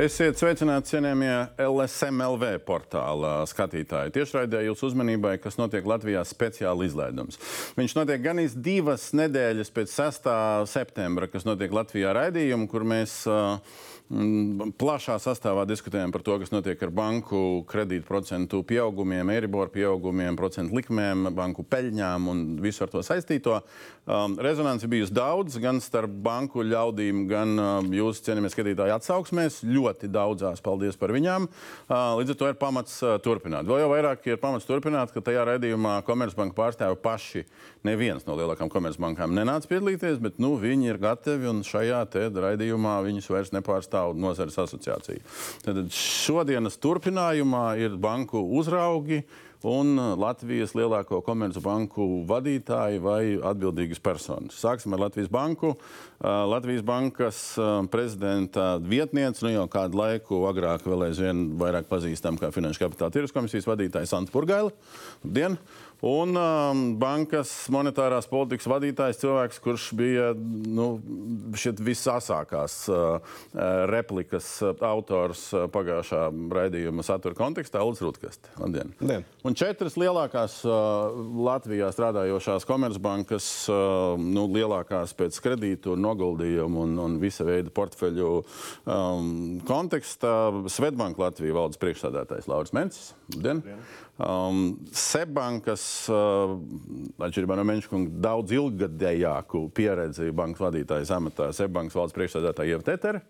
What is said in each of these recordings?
Esiet sveicināti, cienījamie LSMLV portāla skatītāji. Tiešraidē jūsu uzmanībai, kas notiek Latvijā speciāli izlaidums. Viņš notiek gan divas nedēļas pēc 6. septembra, kas notiek Latvijā raidījumu, kur mēs uh, plašā sastāvā diskutējam par to, kas notiek ar banku kredītprocentu pieaugumiem, eiriboru pieaugumiem, procentu likmēm, banku peļņām un visu ar to saistīto. Um, rezonanci bijusi daudz, gan starp banku ļaudīm, gan um, jūsu cienījamie skatītāji atsauksmēs. Ļoti daudzās paldies par viņām. Uh, līdz ar to ir pamats uh, turpināt. Vēl jau vairāk ir pamats turpināt, ka tajā raidījumā Komercbanka pārstāvi paši neviens no lielākām komercbankām nenāca piedalīties, bet nu, viņi ir gatavi un šajā raidījumā viņus vairs nepārstāv pastāv nozares asociācija. Tad šodienas turpinājumā ir banku uzraugi un Latvijas lielāko komercbanku vadītāji vai atbildīgas personas. Sāksim ar Latvijas banku. Latvijas bankas prezidenta vietniece, nu jau kādu laiku agrāk vēl aizvien vairāk pazīstama kā Finanšu kapitāla tirgus komisijas vadītāja Santa Purgaila. Labdien! Un um, bankas monetārās politikas vadītājs, cilvēks, kurš bija nu, visasākās uh, uh, replikas uh, autors uh, pagājušā raidījuma satura kontekstā, Ulrichs Rutkasts. Labdien! Labdien. Un četras lielākās uh, Latvijā strādājošās komercbankas, uh, nu, lielākās pēc kredītu, noguldījumu un, un visa veida portfeļu um, kontekstā. Svetbanka Latvija valdes priekšsādātājs Lauris Mencis. Labdien! Labdien. Um, Sebankas, uh, atšķirībā no Menčkunga, daudz ilggadējāku pieredzi bankas vadītājas amatā Sebankas valsts priekšsēdētāja Ieva Tetere.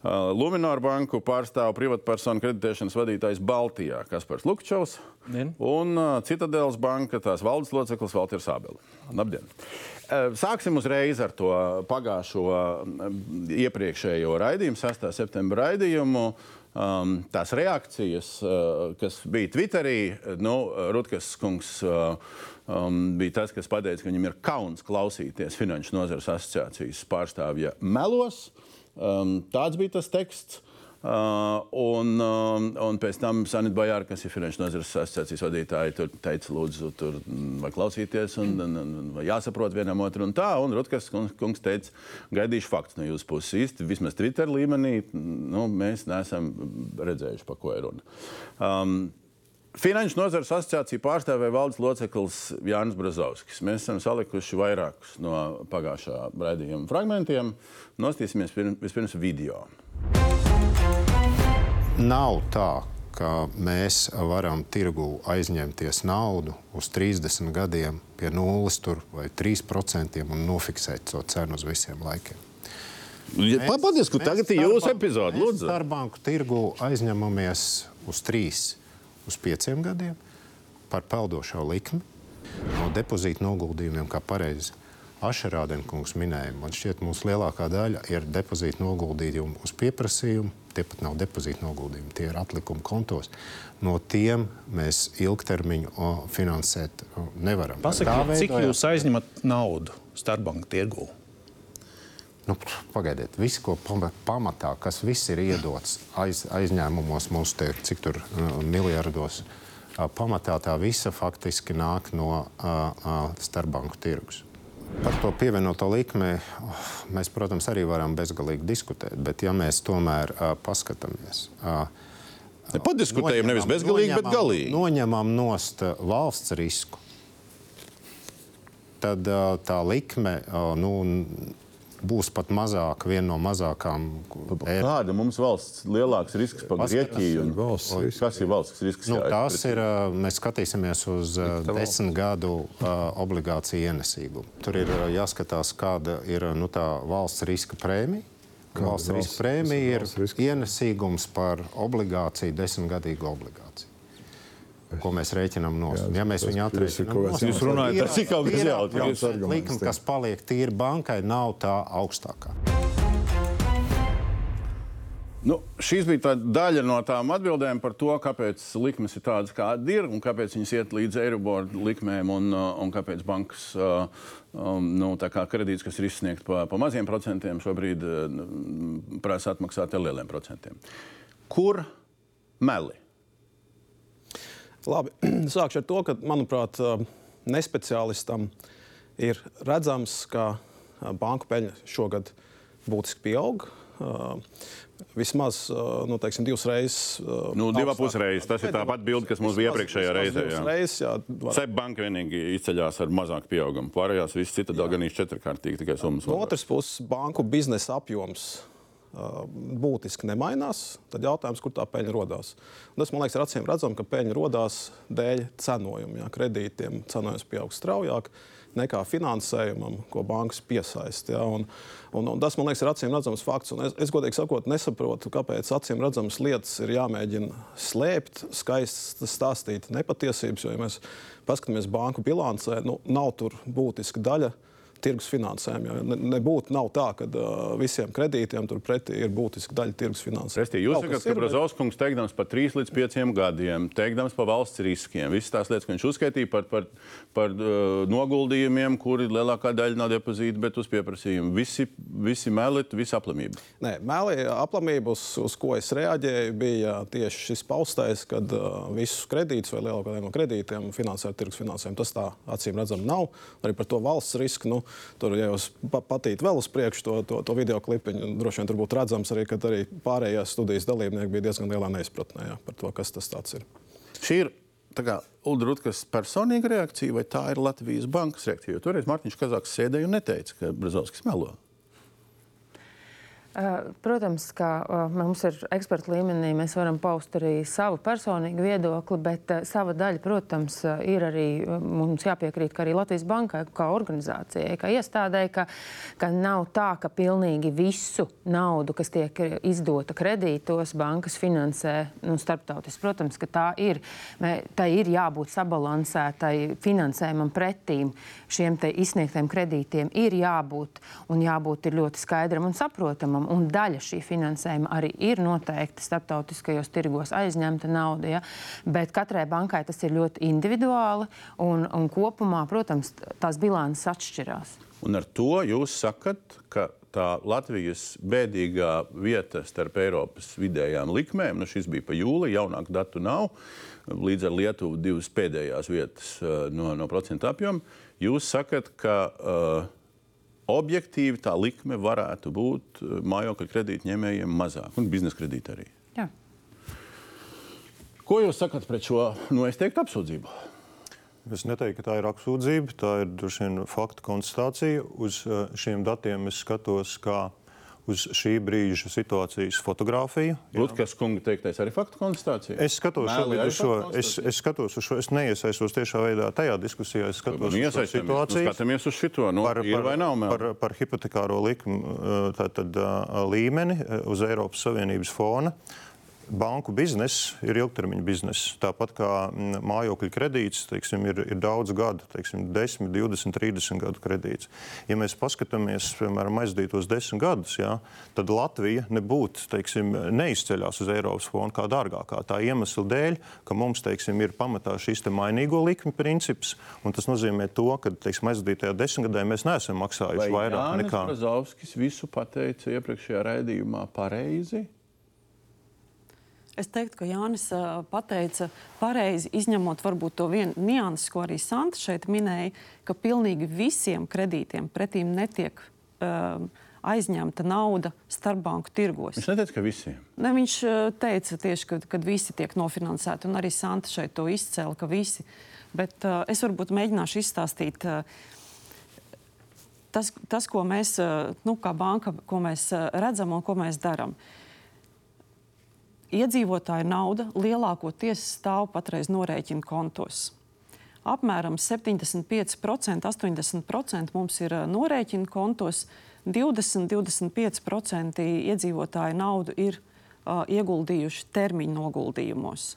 Uh, Luminor banku pārstāv privātpersonu kreditēšanas vadītājs Baltijā, Kaspars Lukčovs. Un uh, Citadelas banka, tās valdes loceklis Valters Abeli. Labdien! Uh, sāksim uzreiz ar to pagājušo uh, iepriekšējo raidījumu, 6. septembra raidījumu. Uh, um, tās reakcijas, uh, kas bija Twitterī, nu, Rutgas kungs uh, um, bija tas, kas pateica, ka viņam ir kauns klausīties Finanšu nozares asociācijas pārstāvja melos. Um, tāds bija tas teksts. Uh, un, um, un pēc tam Sanita Bajāra, kas ir Finanšu nozares asociācijas vadītāja, tur teica, lūdzu, tur vai klausīties, un, un, un vai jāsaprot vienam otru un tā. Un Rutkas kungs teica, gaidīšu faktus no jūsu puses. Īsti, vismaz Twitter līmenī, nu, mēs neesam redzējuši, pa ko ir runa. Um, Finanšu nozares asociācija pārstāvēja valdes loceklis Jānis Brazovskis. Mēs esam salikuši vairākus no pagājušā raidījuma fragmentiem. Nostīsimies vispirms video. Nav tā, ka mēs varam tirgu aizņemties naudu uz 30 gadiem pie nulles vai 3% un nofiksēt to cenu uz visiem laikiem. Padiskut, tagad ir jūsu epizode, lūdzu. Starpbanku tirgu aizņemamies uz 3, uz 5 gadiem par peldošo likmi no depozīta noguldījumiem, kā pareizi Ašerādenkungs minēja. Man šķiet, mūsu lielākā daļa ir depozīta noguldījumi uz pieprasījumu tie pat nav depozīta noguldījumi, tie ir atlikumi kontos. No tiem mēs ilgtermiņu finansēt nevaram. Pasakiet, cik jūs aizņemat naudu starpbanku tirgū? Nu, pagaidiet, viss, ko pamatā, kas viss ir iedots aiz, aizņēmumos, mūsu te, cik tur miljardos, pamatā tā visa faktiski nāk no starpbanku tirgus. Par to pievienoto likmi mēs, protams, arī varam bezgalīgi diskutēt. Bet, ja mēs tomēr uh, paskatāmies, uh, Padiskutējam nevis bezgalīgi, noņemam, bet galīgi. Noņemam nost valsts risku. Tad uh, tā likme uh, nu, būs pat mazāk, viena no mazākām. Kāda mums valsts lielāks risks par Grieķiju? Kas ir valsts risks? Nu, tās ir, mēs skatīsimies uz desmit gadu obligāciju ienesīgumu. Tur ir jāskatās, kāda ir nu, tā valsts riska prēmija. Valsts riska prēmija ir ienesīgums par obligāciju, desmitgadīgu obligāciju ko mēs rēķinām no stūra. Ja mēs viņu atrēķinām, tad jūs runājat par cik augstu jautājumu. Likme, kas paliek tīri bankai, nav tā augstākā. Nu, šīs bija tā daļa no tām atbildēm par to, kāpēc likmes ir tādas, kādas ir, un kāpēc viņas iet līdz Eiriboru likmēm, un, uh, un kāpēc bankas uh, um, nu, kā kredīts, kas ir izsniegts pa, pa maziem procentiem, šobrīd uh, prasa atmaksāt ar lieliem procentiem. Kur meli? Labi, sākšu ar to, ka, manuprāt, nespeciālistam ir redzams, ka banku peļņa šogad būtiski pieaug. vismaz nu, teiksim, divas reizes. Nu, divas pusreizes. Tas ir tāpat bilde, kas mums bija iepriekšējā reizē. jā. Reizes, jā, var- Seb banka vienīgi izceļas ar mazāku pieaugumu. Pārējās visas citas vēl gan četrkārtīgi tikai summas. No otras puses, banku biznesa apjoms būtiski nemainās. Tad jautājums, kur tā peļņa radās. Tas man liekas, ir acīm redzams, ka peļņa radās dēļ cenojuma. Kredītiem cenojums pieaug straujāk nekā finansējumam, ko bankas piesaista. Ja? Un, un, un tas man liekas, ir acīm redzams fakts. Un es, es godīgi sakot, nesaprotu, kāpēc acīm redzamas lietas ir jāmēģina slēpt, skaisti stāstīt nepatiesības. Jo, ja mēs paskatāmies banku bilancē, nu, nav tur būtiska daļa tirgus finansējumu. Ne, nebūtu nav tā, ka uh, visiem kredītiem turpretī ir būtiska daļa tirgus finansējuma. Jūs sakat, ka Brazauskungs teikdams par 3 līdz 5 gadiem, teikdams par valsts riskiem, visas tās lietas, ko viņš uzskaitīja par, par, par uh, noguldījumiem, kuri lielākā daļa nav depozīti, bet uz pieprasījumu. Visi, visi meli, visi aplamība. Nē, mēlī aplamība, uz, uz ko es reaģēju, bija tieši šis paustais, kad uh, visus kredītus vai lielāko daļu no kredītiem finansē tirgus finansējumu. Tas tā acīm redzam nav. Arī par to valsts risku. Nu, tur, ja jūs pa, patīk vēl uz priekšu to, to, to video klipiņu, droši vien tur būtu redzams arī, ka arī pārējās studijas dalībnieki bija diezgan lielā neizpratnē jā, par to, kas tas ir. Šī ir Rutkas personīga reakcija, vai tā ir Latvijas bankas reakcija? Jo toreiz Mārtiņš Kazaks sēdēja un neteica, ka Brazovskis melo. Uh, Protams, ka uh, mums ir eksperta līmenī, mēs varam paust arī savu personīgu viedokli, bet uh, sava daļa, protams, ir arī mums jāpiekrīt, ka arī Latvijas bankai, kā organizācijai, kā iestādēji, ka, ka nav tā, ka pilnīgi visu naudu, kas tiek izdota kredītos, bankas finansē nu, starptautiski. Protams, ka tā ir. Tai ir jābūt sabalansētai finansējumam pretīm šiem izsniegtiem kredītiem. Ir jābūt un jābūt ļoti skaidram un saprotamam un daļa šī finansējuma arī ir noteikti starptautiskajos tirgos aizņemta nauda. Ja? Bet katrai bankai tas ir ļoti individuāli un, un kopumā, protams, tās bilances atšķirās. Un ar to jūs sakat, ka tā Latvijas bēdīgā vieta starp Eiropas vidējām likmēm, nu šis bija pa jūli, jaunāku datu nav, līdz ar Lietuvu divas pēdējās vietas uh, no, no procenta apjoma. Jūs sakat, ka uh, objektīvi tā likme varētu būt uh, mājokļu kredītņēmējiem mazāk, un biznesa kredīti arī. Jā. Ko jūs sakat pret šo, nu, es teiktu, apsūdzību? Es neteiktu, ka tā ir apsūdzība, tā ir droši vien faktu konstatācija. Uz eh, šiem datiem es skatos kā uz šī brīža situācijas fotografiju. Lutkas kunga teiktais arī faktu konstatācija. Es skatos, šobrīd uz šo, es, es skatos uz šo, es neiesaistos tiešā veidā tajā diskusijā. Es skatos uz šo Iesaistamies, nu, situāciju. skatāmies uz šito. Nu, par, ir vai nav mēli? par, par hipotekāro likumu uh, tātad, uh, līmeni uh, uz Eiropas Savienības fona. Banku bizness ir ilgtermiņa bizness. Tāpat kā mm, mājokļu kredīts teiksim, ir, ir daudz gadu, teiksim, 10, 20, 30 gadu kredīts. Ja mēs paskatāmies, piemēram, aizdītos desmit gadus, jā, tad Latvija nebūtu teiksim, neizceļās uz Eiropas fona kā dārgākā. Tā iemesla dēļ, ka mums teiksim, ir pamatā šis te mainīgo likmi princips, un tas nozīmē to, ka teiksim, aizdītajā desmitgadē mēs neesam maksājuši Vai vairāk Jānis nekā. Brazovskis visu pateica iepriekšējā raidījumā pareizi? Es teiktu, ka Jānis uh, pateica pareizi, izņemot varbūt to vienu nianses, ko arī Santa šeit minēja, ka pilnīgi visiem kredītiem pretīm netiek uh, aizņemta nauda starpbanku tirgos. Viņš neteica, ka visiem. Ne, viņš uh, teica tieši, ka kad visi tiek nofinansēti, un arī Santa šeit to izcēla, ka visi. Bet uh, es varbūt mēģināšu izstāstīt. Uh, Tas, tas, ko mēs, uh, nu, kā banka, ko mēs uh, redzam un ko mēs darām. Iedzīvotāju nauda lielākoties stāv patreiz norēķina kontos. Apmēram 75%, 80% mums ir norēķina kontos, 20-25% iedzīvotāju naudu ir uh, ieguldījuši termiņu noguldījumos.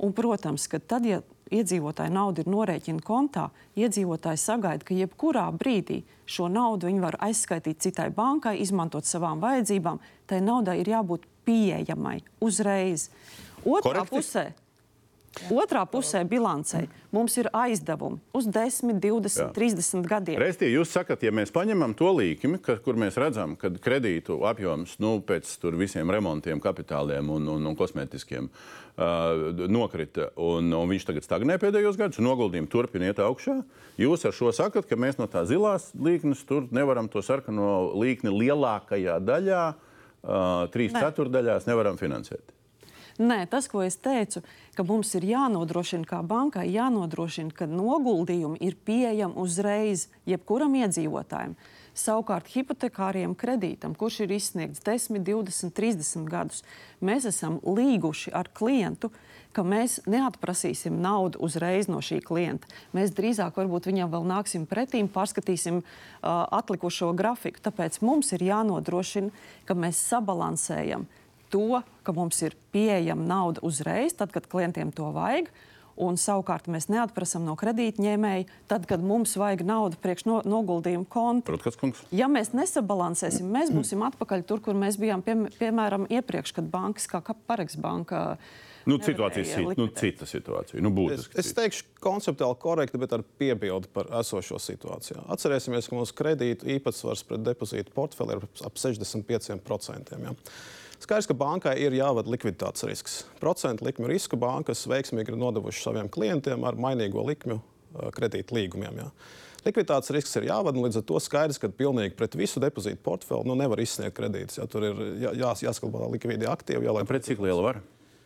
Un, protams, ka tad, ja iedzīvotāja nauda ir norēķina kontā, iedzīvotāji sagaida, ka jebkurā brīdī šo naudu viņi var aizskaitīt citai bankai, izmantot savām vajadzībām. Tai naudai ir jābūt pieejamai uzreiz. Otrā Korekti? pusē. Otrā pusē bilancē mums ir aizdevumi uz 10, 20, Jā. 30 gadiem. Restī, jūs sakat, ja mēs paņemam to līkumu, kur mēs redzam, ka kredītu apjoms nu, pēc visiem remontiem, kapitāliem un, un, un kosmētiskiem uh, nokrita, un, un viņš tagad stagnē pēdējos gados, un noguldījumi turpina iet augšā, jūs ar šo sakat, ka mēs no tā zilās līknes tur nevaram to sarkano līkni lielākajā daļā uh, trīs Nē. ceturdaļās nevaram finansēt. Nē, tas, ko es teicu, ka mums ir jānodrošina, kā bankai jānodrošina, ka noguldījumi ir pieejami uzreiz jebkuram iedzīvotājam. Savukārt, hipotekāriem kredītam, kurš ir izsniegts 10, 20, 30 gadus, mēs esam līguši ar klientu, ka mēs neatprasīsim naudu uzreiz no šī klienta. Mēs drīzāk viņam vēl nāksim pretīm, pārskatīsim uh, atlikušo grafiku. Tāpēc mums ir jānodrošina, ka mēs sabalansējam to, ka mums ir pieejama nauda uzreiz, tad, kad klientiem to vajag. Un savukārt mēs neatprasām no kredītņēmēja, tad, kad mums vajag naudu priekš no, noguldījumu konta. Protams, kungs. Ja mēs nesabalansēsim, mēs būsim atpakaļ tur, kur mēs bijām pie, piemēram iepriekš, kad bankas kā Pareks banka. Nu, nevarēja situācija, sit, nu, cita situācija. Nu, Es, būtiski es cita. teikšu, konceptuāli korekti, bet ar piebildi par esošo situāciju. Atcerēsimies, ka mūsu kredītu īpatsvars pret depozītu portfeli ir ap 65%. Ja. Skaidrs, ka bankai ir jāvada likviditātes risks. Procentu likmju risku bankas veiksmīgi ir nodevušas saviem klientiem ar mainīgo likmju uh, kredītu līgumiem. Ja. Likviditātes risks ir jāvada, un līdz ar to skaidrs, ka pilnīgi pret visu depozītu portfeli nu, nevar izsniegt kredītus. Ja. Tur ir jā, jā, jāskalbā likvidī aktīvi. Jā, lai Pret cik lielu var?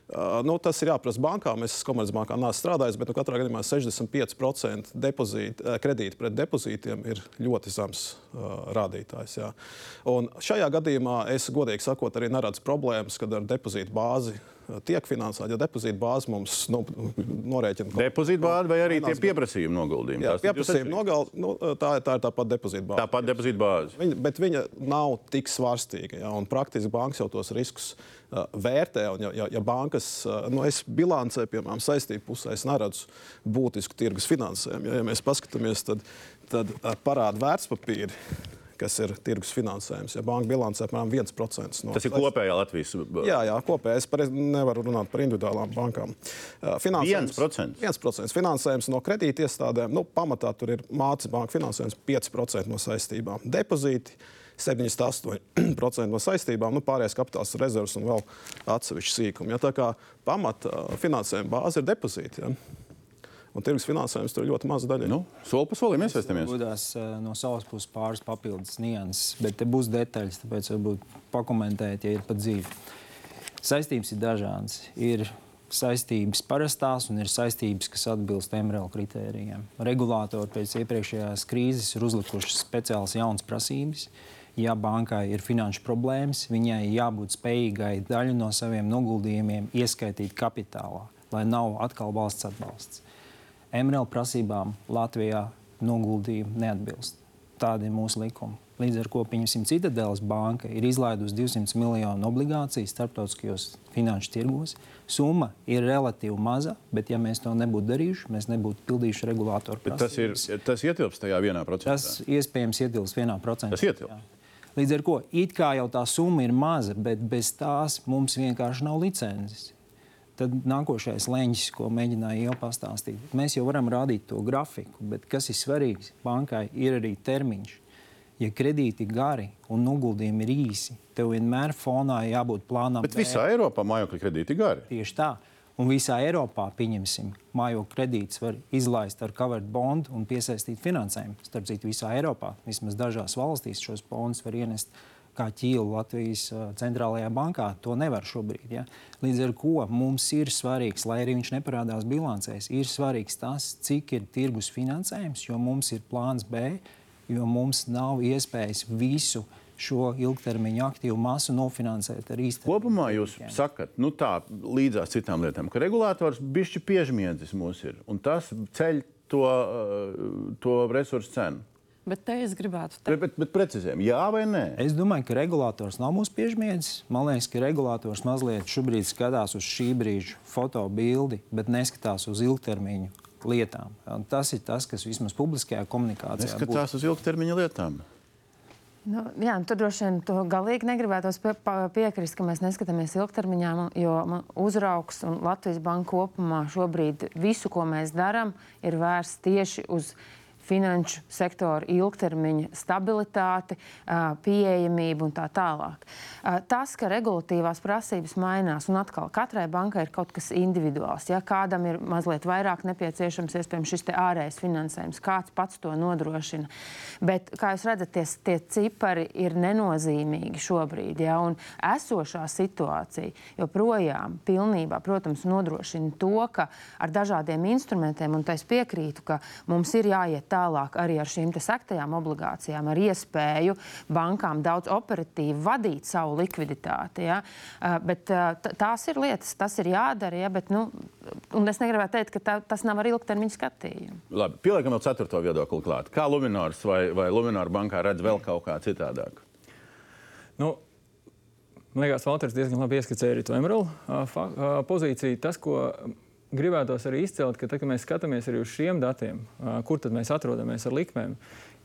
Uh, nu, tas ir jāprasa bankām. Es Komercbankā neesmu strādājis, bet nu, katrā gadījumā 65% depozīti, uh, kredīti pret depozītiem ir ļoti zems uh, rādītājs. Šajā gadījumā es godīgi sakot, arī neredzu problēmas, kad ar depozītu bāzi uh, tiek finansēta. Ja depozīta bāze mums nu, norēķina Depozīta bāze vai arī tie pieprasījuma noguldījumi? Jā, atšķirīgas. nogal, nu, tā, tā ir tāpat depozīta bāze. Tāpat depozīta bāze. Viņa, bet viņa nav tik svārstīga. Ja, praktiski bankas jau tos riskus uh, vērtē. Un, ja, ja, ja bankas, uh, nu, es bilancē, piemēram, saistību pusē, es neredzu būtisku tirgus finansējumu. Ja, ja mēs paskatāmies, tad, tad uh, parāda vērtspapīri. Kas ir tirgus finansējums? Ja banka bilancē apmēram 1% no Tas ir kopējā Latvijas. Jā, jā kopēji. Es pareiz nevaru runāt par individuālām bankām. Uh, finansējums- 1%? 1% finansējums no kredītiestādēm. Nu, pamatā tur ir mācība banka finansējums 5% no saistībām. Depozīti 78% no saistībām, nu, pārējais kapitāls rezerves un vēl atsevišķi sīkumi. Ja, tā kā pamata uh, finansējuma bāze ir depozīti. Ja. Un tirgus finansējums tur ir ļoti maza daļa. Nu, soli pa solim iesaistamies. Gudās eh, no savas puses pāris papildus nianses, bet te būs detaļas, tāpēc varbūt pakomentēt, ja ir pat dzīve. Saistības ir dažādas. Ir saistības parastās un ir saistības, kas atbilst MRL kritērijiem. Regulātori pēc iepriekšējās krīzes ir uzlikuši speciālas jaunas prasības. Ja bankai ir finanšu problēmas, viņai jābūt spējīgai daļu no saviem noguldījumiem ieskaitīt kapitālā, lai nav atkal valsts atbalsts. MRL prasībām Latvijā noguldījumi neatbilst. Tādi ir mūsu likumi. Līdz ar to, Citadelas banka ir izlaidusi 200 miljonu obligācijas starptautiskajos finanšu tirgos. Summa ir relatīvi maza, bet, ja mēs to nebūtu darījuši, mēs nebūtu pildījuši regulātoru Bet tas, ir, prasības. tas ietilpst tajā vienā procentā. Tas iespējams ietilpst vienā procentā. Tas ietilpst. Jā. Līdz ar to it kā jau tā summa ir maza, bet bez tās mums vienkārši nav licences. Tad nākošais leņķis, ko mēģināju jau pastāstīt, mēs jau varam rādīt to grafiku, bet kas ir svarīgs, bankai ir arī termiņš. Ja kredīti gari un noguldījumi ir īsi, tev vienmēr fonā jābūt plānam. Bet visā Eiropā mājokļa kredīti gari. Tieši tā. Un visā Eiropā, pieņemsim, mājokļu kredītus var izlaist ar covered bondu un piesaistīt finansējumu. Starp citu, visā Eiropā, vismaz dažās valstīs, šos bondus var ienest kā ķīlu Latvijas centrālajā bankā. To nevar šobrīd. Ja? Līdz ar to mums ir svarīgs, lai arī viņš neparādās bilancēs, ir svarīgs tas, cik ir tirgus finansējums, jo mums ir plāns B, jo mums nav iespējas visu šo ilgtermiņa aktīvu masu nofinansēt ar īstenību. Kopumā jūs sakat, nu tā līdzās citām lietām, ka regulators bišķi piežmiedzis mūs ir, un tas ceļ to, to resursu cenu. Bet te es gribētu Bet, teikt, bet, bet precizējam, jā vai nē? Es domāju, ka regulators nav mūsu piežmiedzis. Man liekas, ka regulators mazliet šobrīd skatās uz šī brīža fotobildi, bet neskatās uz ilgtermiņu lietām. Un tas ir tas, kas vismaz publiskajā komunikācijā būtu. Neskatās uz ilgtermiņa lietām. Nu, jā, nu, tur droši vien to galīgi negribētos pie, pa- piekrist, ka mēs neskatāmies ilgtermiņā, jo uzraugs un Latvijas banka kopumā šobrīd visu, ko mēs darām, ir vērsts tieši uz finanšu sektora ilgtermiņa stabilitāti, pieejamību un tā tālāk. Tas, ka regulatīvās prasības mainās, un atkal katrai bankai ir kaut kas individuāls. Ja kādam ir mazliet vairāk nepieciešams, iespējams, šis ārējais finansējums, kāds pats to nodrošina. Bet, kā jūs redzat, tie, tie cipari ir nenozīmīgi šobrīd. Ja, un esošā situācija joprojām pilnībā, protams, nodrošina to, ka ar dažādiem instrumentiem, un es piekrītu, ka mums ir jāiet tālāk arī ar šīm sektajām obligācijām, ar iespēju bankām daudz operatīvi vadīt savu likviditāti. Ja? Bet tās ir lietas, tas ir jādara. Ja? Bet, nu, es negribētu teikt, ka tā, tas nav ar ilgtermiņa skatījumu. Labi, pieliekam vēl ceturto viedokli klāt. Kā Lunārs vai, vai Lunāra bankā redz vēl kaut kā citādāk? Nu, man liekas, Valters diezgan labi ieskicēja arī to emerālu pozīciju. Tas, ko gribētos arī izcelt, ka, tad, kad mēs skatāmies arī uz šiem datiem, kur tad mēs atrodamies ar likmēm,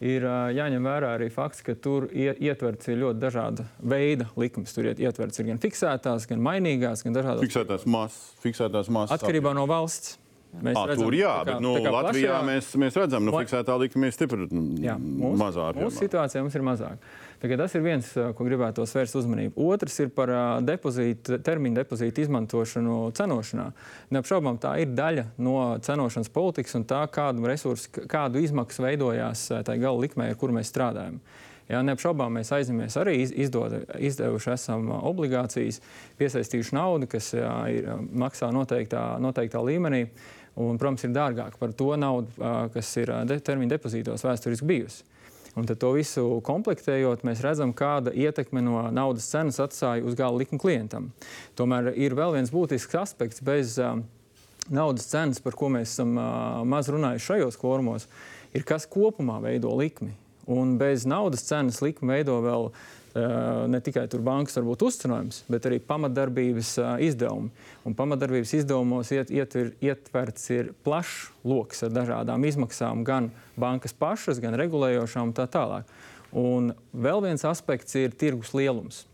ir jāņem vērā arī fakts, ka tur ietverts ir ļoti dažāda veida likmes. Tur ietverts ir gan fiksētās, gan mainīgās, gan dažādas. Fiksētās masas, fiksētās masas. Atkarībā no valsts. Mēs à, redzam, tur jā, kā, bet nu, Latvijā plašajā... mēs, mēs redzam, ka nu, fiksētā likme ir stipri mazāk. Mūsu situācijā mums ir mazāk. Tas ir viens, ko gribētu vērst uzmanību. Otrs ir par depozītu, termiņu depozītu izmantošanu cenošanā. Neapšaubām tā ir daļa no cenošanas politikas un tā, kādu resursu, kādu izmaksu veidojās tajā gala likmē, ar kuru mēs strādājam. Jā, neapšaubām mēs aizņemamies arī izdod, izdevuši esam obligācijas, piesaistījuši naudu, kas jā, ir, maksā noteiktā, noteiktā līmenī. Un, protams, ir dārgāk par to naudu, kas ir de, termiņa depozītos vēsturiski bijusi. Un to visu komplektējot, mēs redzam, kāda ietekme no naudas cenas atstāja uz gala likuma klientam. Tomēr ir vēl viens būtisks aspekts bez uh, naudas cenas, par ko mēs esam uh, maz runājuši šajos formos, ir kas kopumā veido likmi. Un bez naudas cenas likme veido vēl uh, ne tikai bankas varbūt uzcenojums, bet arī pamatdarbības izdevumi. Un pamatdarbības izdevumos iet, ietver, ietverts ir plašs lokus ar dažādām izmaksām, gan bankas pašas, gan regulējošām un tā tālāk. Un vēl viens aspekts ir tirgus lielums.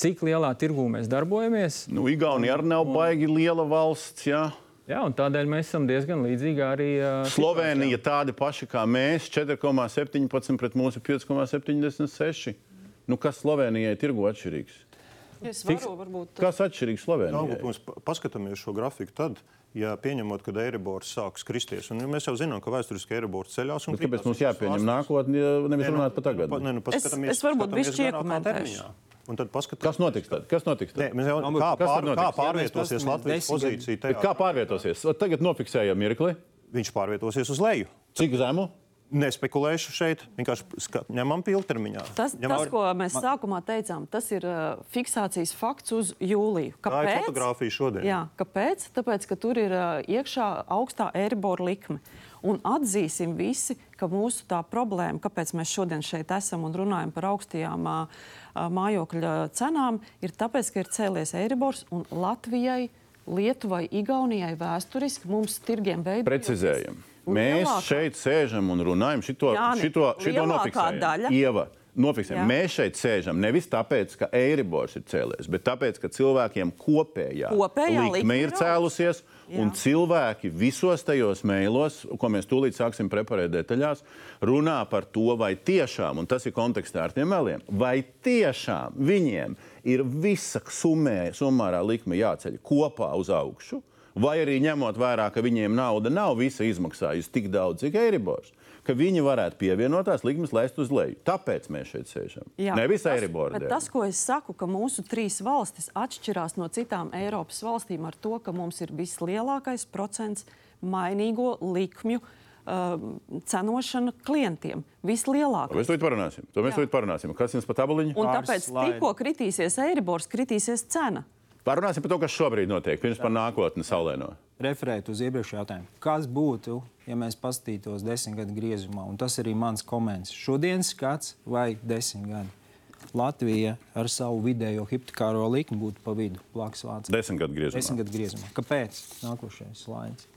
Cik lielā tirgū mēs darbojamies? Nu, Igaunija arī nav un... baigi liela valsts. Jā. Jā, un tādēļ mēs esam diezgan līdzīgi arī. Uh, Slovenija tāda paša kā mēs, 4,17 pret mūsu 5,76. Nu, kas Slovenijai tirgu atšķirīgs? Es varu, varbūt... Kas atšķirīgs Slovenijai? Ja mēs paskatāmies šo grafiku tad. Ja pieņemot, ka Eiribors sāks kristies, un mēs jau zinām, ka vēsturiski Eiribors ceļās. Bet kāpēc mums jāpieņem nākotnē, nevis nu, runāt par tagad? Nē, nu, es, es varbūt bišķi iekomentēšu. Un tad paskatās, kas notiks. Tad? Kas notiks tad? Nē, jau, kā, pār, kā pārvietosies Latvijas pozīcija? Kā pārvietosies? Tagad nofiksējam mirkli. Viņš pārvietosies uz leju. Cik zemu? Nespekulēšu šeit, vienkārši ņemam ilgtermiņā. Tas, ņemam... tas, ko mēs Man... sākumā teicām, tas ir uh, fiksācijas fakts uz jūliju. Kāpēc? Tā ir fotografija šodien. Jā, kāpēc? Tāpēc, ka tur ir uh, iekšā augstā Eiribora likme. Un atzīsim visi, ka mūsu tā problēma, kāpēc mēs šodien šeit esam un runājam par augstajām uh, mājokļa cenām, ir tāpēc, ka ir cēlies Eiribors un Latvijai, Lietuvai, Igaunijai vēsturiski mums tirgiem veidojas. Precizējam. Mēs lielākā... šeit sēžam un runājam šito, Jāni, šito, šito nofiksējam. Daļa. Ieva, nofiksējam. Mēs šeit sēžam nevis tāpēc, ka Eiribors ir cēlies, bet tāpēc, ka cilvēkiem kopējā, kopējā likme ir cēlusies. Jā. Un cilvēki visos tajos mailos, ko mēs tūlīt sāksim preparēt detaļās, runā par to, vai tiešām, un tas ir kontekstā ar tiem meliem, vai tiešām viņiem ir visa summē, summārā likme jāceļ kopā uz augšu vai arī ņemot vērā, ka viņiem nauda nav visa izmaksājusi tik daudz, cik Eiribors. Ka viņi varētu pievienotās likmes laist uz leju. Tāpēc mēs šeit sēžam. Jā, Nevis Eiriborā. Tas, ko es saku, ka mūsu trīs valstis atšķirās no citām Eiropas valstīm ar to, ka mums ir vislielākais procents mainīgo likmju uh, cenošana klientiem. Vislielākais. To mēs tūlīt parunāsim. To mēs parunāsim. Kas jums pa tabuliņu? Un tāpēc tikko kritīsies Eiribors, kritīsies cena. Parunāsim par to, kas šobrīd notiek, pirms par nākotni saulēno. Referēt uz iepriekšējo jautājumu. Kas būtu, ja mēs paskatītos desmit gadu griezumā? Un tas arī mans komentārs. Šodienas skats vai desmit gadi? Latvija ar savu vidējo hipotekāro likmi būtu pa vidu blakus Vācijai. Desmit gadu griezumā. Desmit gadu griezumā. Kāpēc? Nākošais slaids.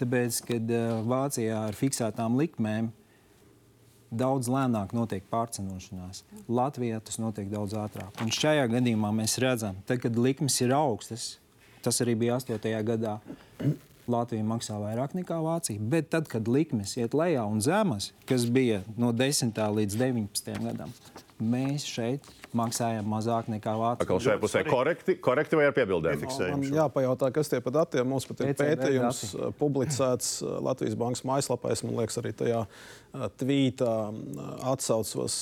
Tāpēc, kad uh, Vācijā ar fiksētām likmēm daudz lēnāk notiek pārcenošanās. Latvijā tas notiek daudz ātrāk. Un šajā gadījumā mēs redzam, te, kad likmes ir augstas, tas arī bija 8. gadā. Latvija maksā vairāk nekā Vācija. Bet tad, kad likmes iet lejā un zemes, kas bija no 10. līdz 19. gadam, mēs šeit maksājam mazāk nekā Vācija. Atkal šajā pusē korekti, korekti vai ar piebildēm? Man jāpajautā, kas tie par datiem mums pat ir ECB pētījums dati. uh, publicēts uh, Latvijas Bankas mājaslapā. Es liekas, arī tajā uh, tvītā atsaucos,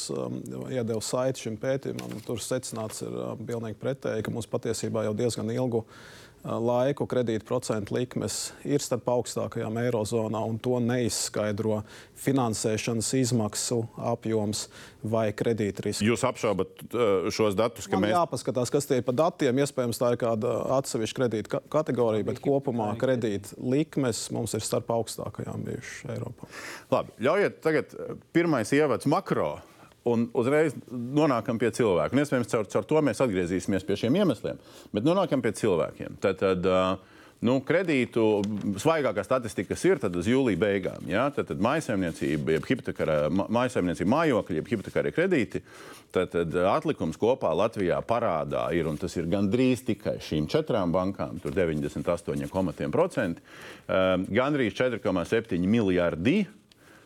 iedevu saiti šim pētījumam. Tur secināts ir pilnīgi pretēji, ka mums patiesībā jau diezgan ilgu uh, laiku kredīta procentu likmes ir starp augstākajām eirozonā, un to neizskaidro finansēšanas izmaksu apjoms vai kredīta risks. Jūs apšaubat uh, šos datus, ka Man mēs. jāpaskatās, kas tie ir par datiem. Iespējams, tā ir kāda atsevišķa kredīta ka- kategorija, bet kopumā kredīta likmes mums ir starp augstākajām bijušas Eiropā. Labi, ļaujiet tagad uh, pirmais ievads makro. Un uzreiz nonākam pie cilvēka. Un, iespējams, caur, caur to mēs atgriezīsimies pie šiem iemesliem. Bet nonākam pie cilvēkiem. Tad, tad nu, kredītu svaigākā statistika, ir uz jūlija beigām, ja? tad, tad mājsaimniecība, jeb hipotekārā ma- mājsaimniecība, mājokļi, jeb hipotekārie kredīti, tad, tad atlikums kopā Latvijā parādā ir, un tas ir gandrīz tikai šīm četrām bankām, tur 98,1%, uh, gandrīz 4,7 miljardi.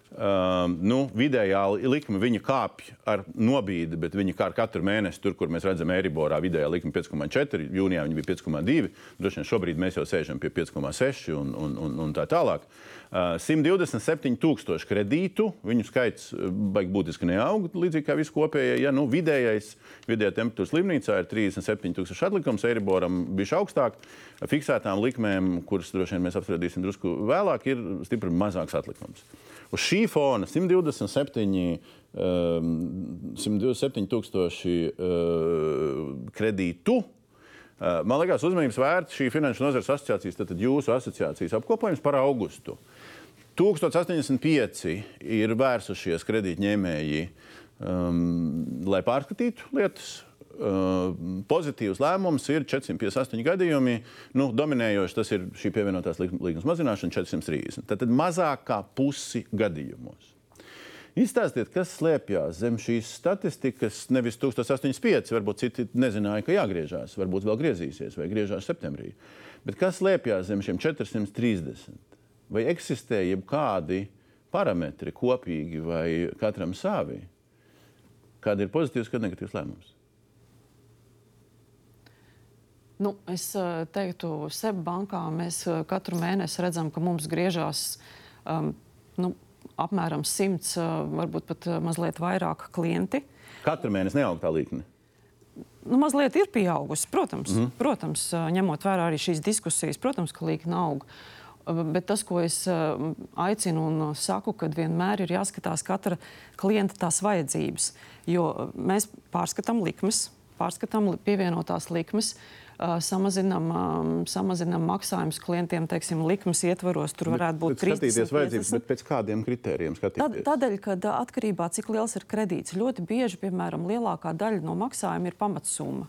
Uh, nu, vidējā likme viņa kāpj ar nobīdi, bet viņa kā ar katru mēnesi, tur, kur mēs redzam, Eriborā vidējā likme 5,4, jūnijā viņa bija 5,2. Droši vien šobrīd mēs jau sēžam pie 5,6 un, un, un, un tā tālāk. Uh, 127 tūkstoši kredītu, viņu skaits baigi būtiski neaug, līdzīgi kā viss kopējais. Ja, nu, vidējais, vidējā temperatūras slimnīcā ir 37 tūkstoši atlikums, Eriboram bija augstāk. Fiksētām likmēm, kuras droši vien mēs apspriedīsim drusku vēlāk, ir stipri mazāks atlikums. Uz šī fona 127, um, 127 tūkstoši uh, kredītu. Man liekas, uzmanības vērts šī Finanšu nozares asociācijas, tad jūsu asociācijas apkopojums par augustu. 1085 ir vērsušies kredītņēmēji, um, lai pārskatītu lietas. Uh, pozitīvs lēmums ir 458 gadījumi. Nu, dominējoši tas ir šī pievienotās likmes mazināšana 430. Tad, tad mazāk kā pusi gadījumos. Izstāstiet, kas slēpjas zem šīs statistikas. Nevis 1085, varbūt citi nezināja, ka jāgriežās, varbūt vēl griezīsies vai griežās septembrī. Bet kas slēpjas zem šiem 430? Vai eksistē jebkādi parametri kopīgi vai katram savi? Kāda ir pozitīvs, ir negatīvs lēmums? Nu, es eh, teiktu, SEB bankā mēs eh, katru mēnesi redzam, ka mums griežās um, nu, apmēram simts, eh, varbūt pat mazliet vairāk klienti. Katru mēnesi neaug tā līnija. Nu, mazliet ir pieaugusi, protams, mm. protams, eh, ņemot vērā arī šīs diskusijas, protams, ka līnija aug. Eh, Bet tas, ko es aicinu un saku, ka vienmēr ir jāskatās katra klienta tās vajadzības. Jo mēs pārskatām likmes, pārskatām pievienotās likmes, samazinām, samazinām maksājumus klientiem, teiksim, likmes ietvaros. Tur varētu būt skatīties 30, vajadzības, 50. bet pēc kādiem kritērijiem Tad, skatīties? tādēļ, ka atkarībā no cik liels ir kredīts, ļoti bieži, piemēram, lielākā daļa no maksājuma ir pamatsumma.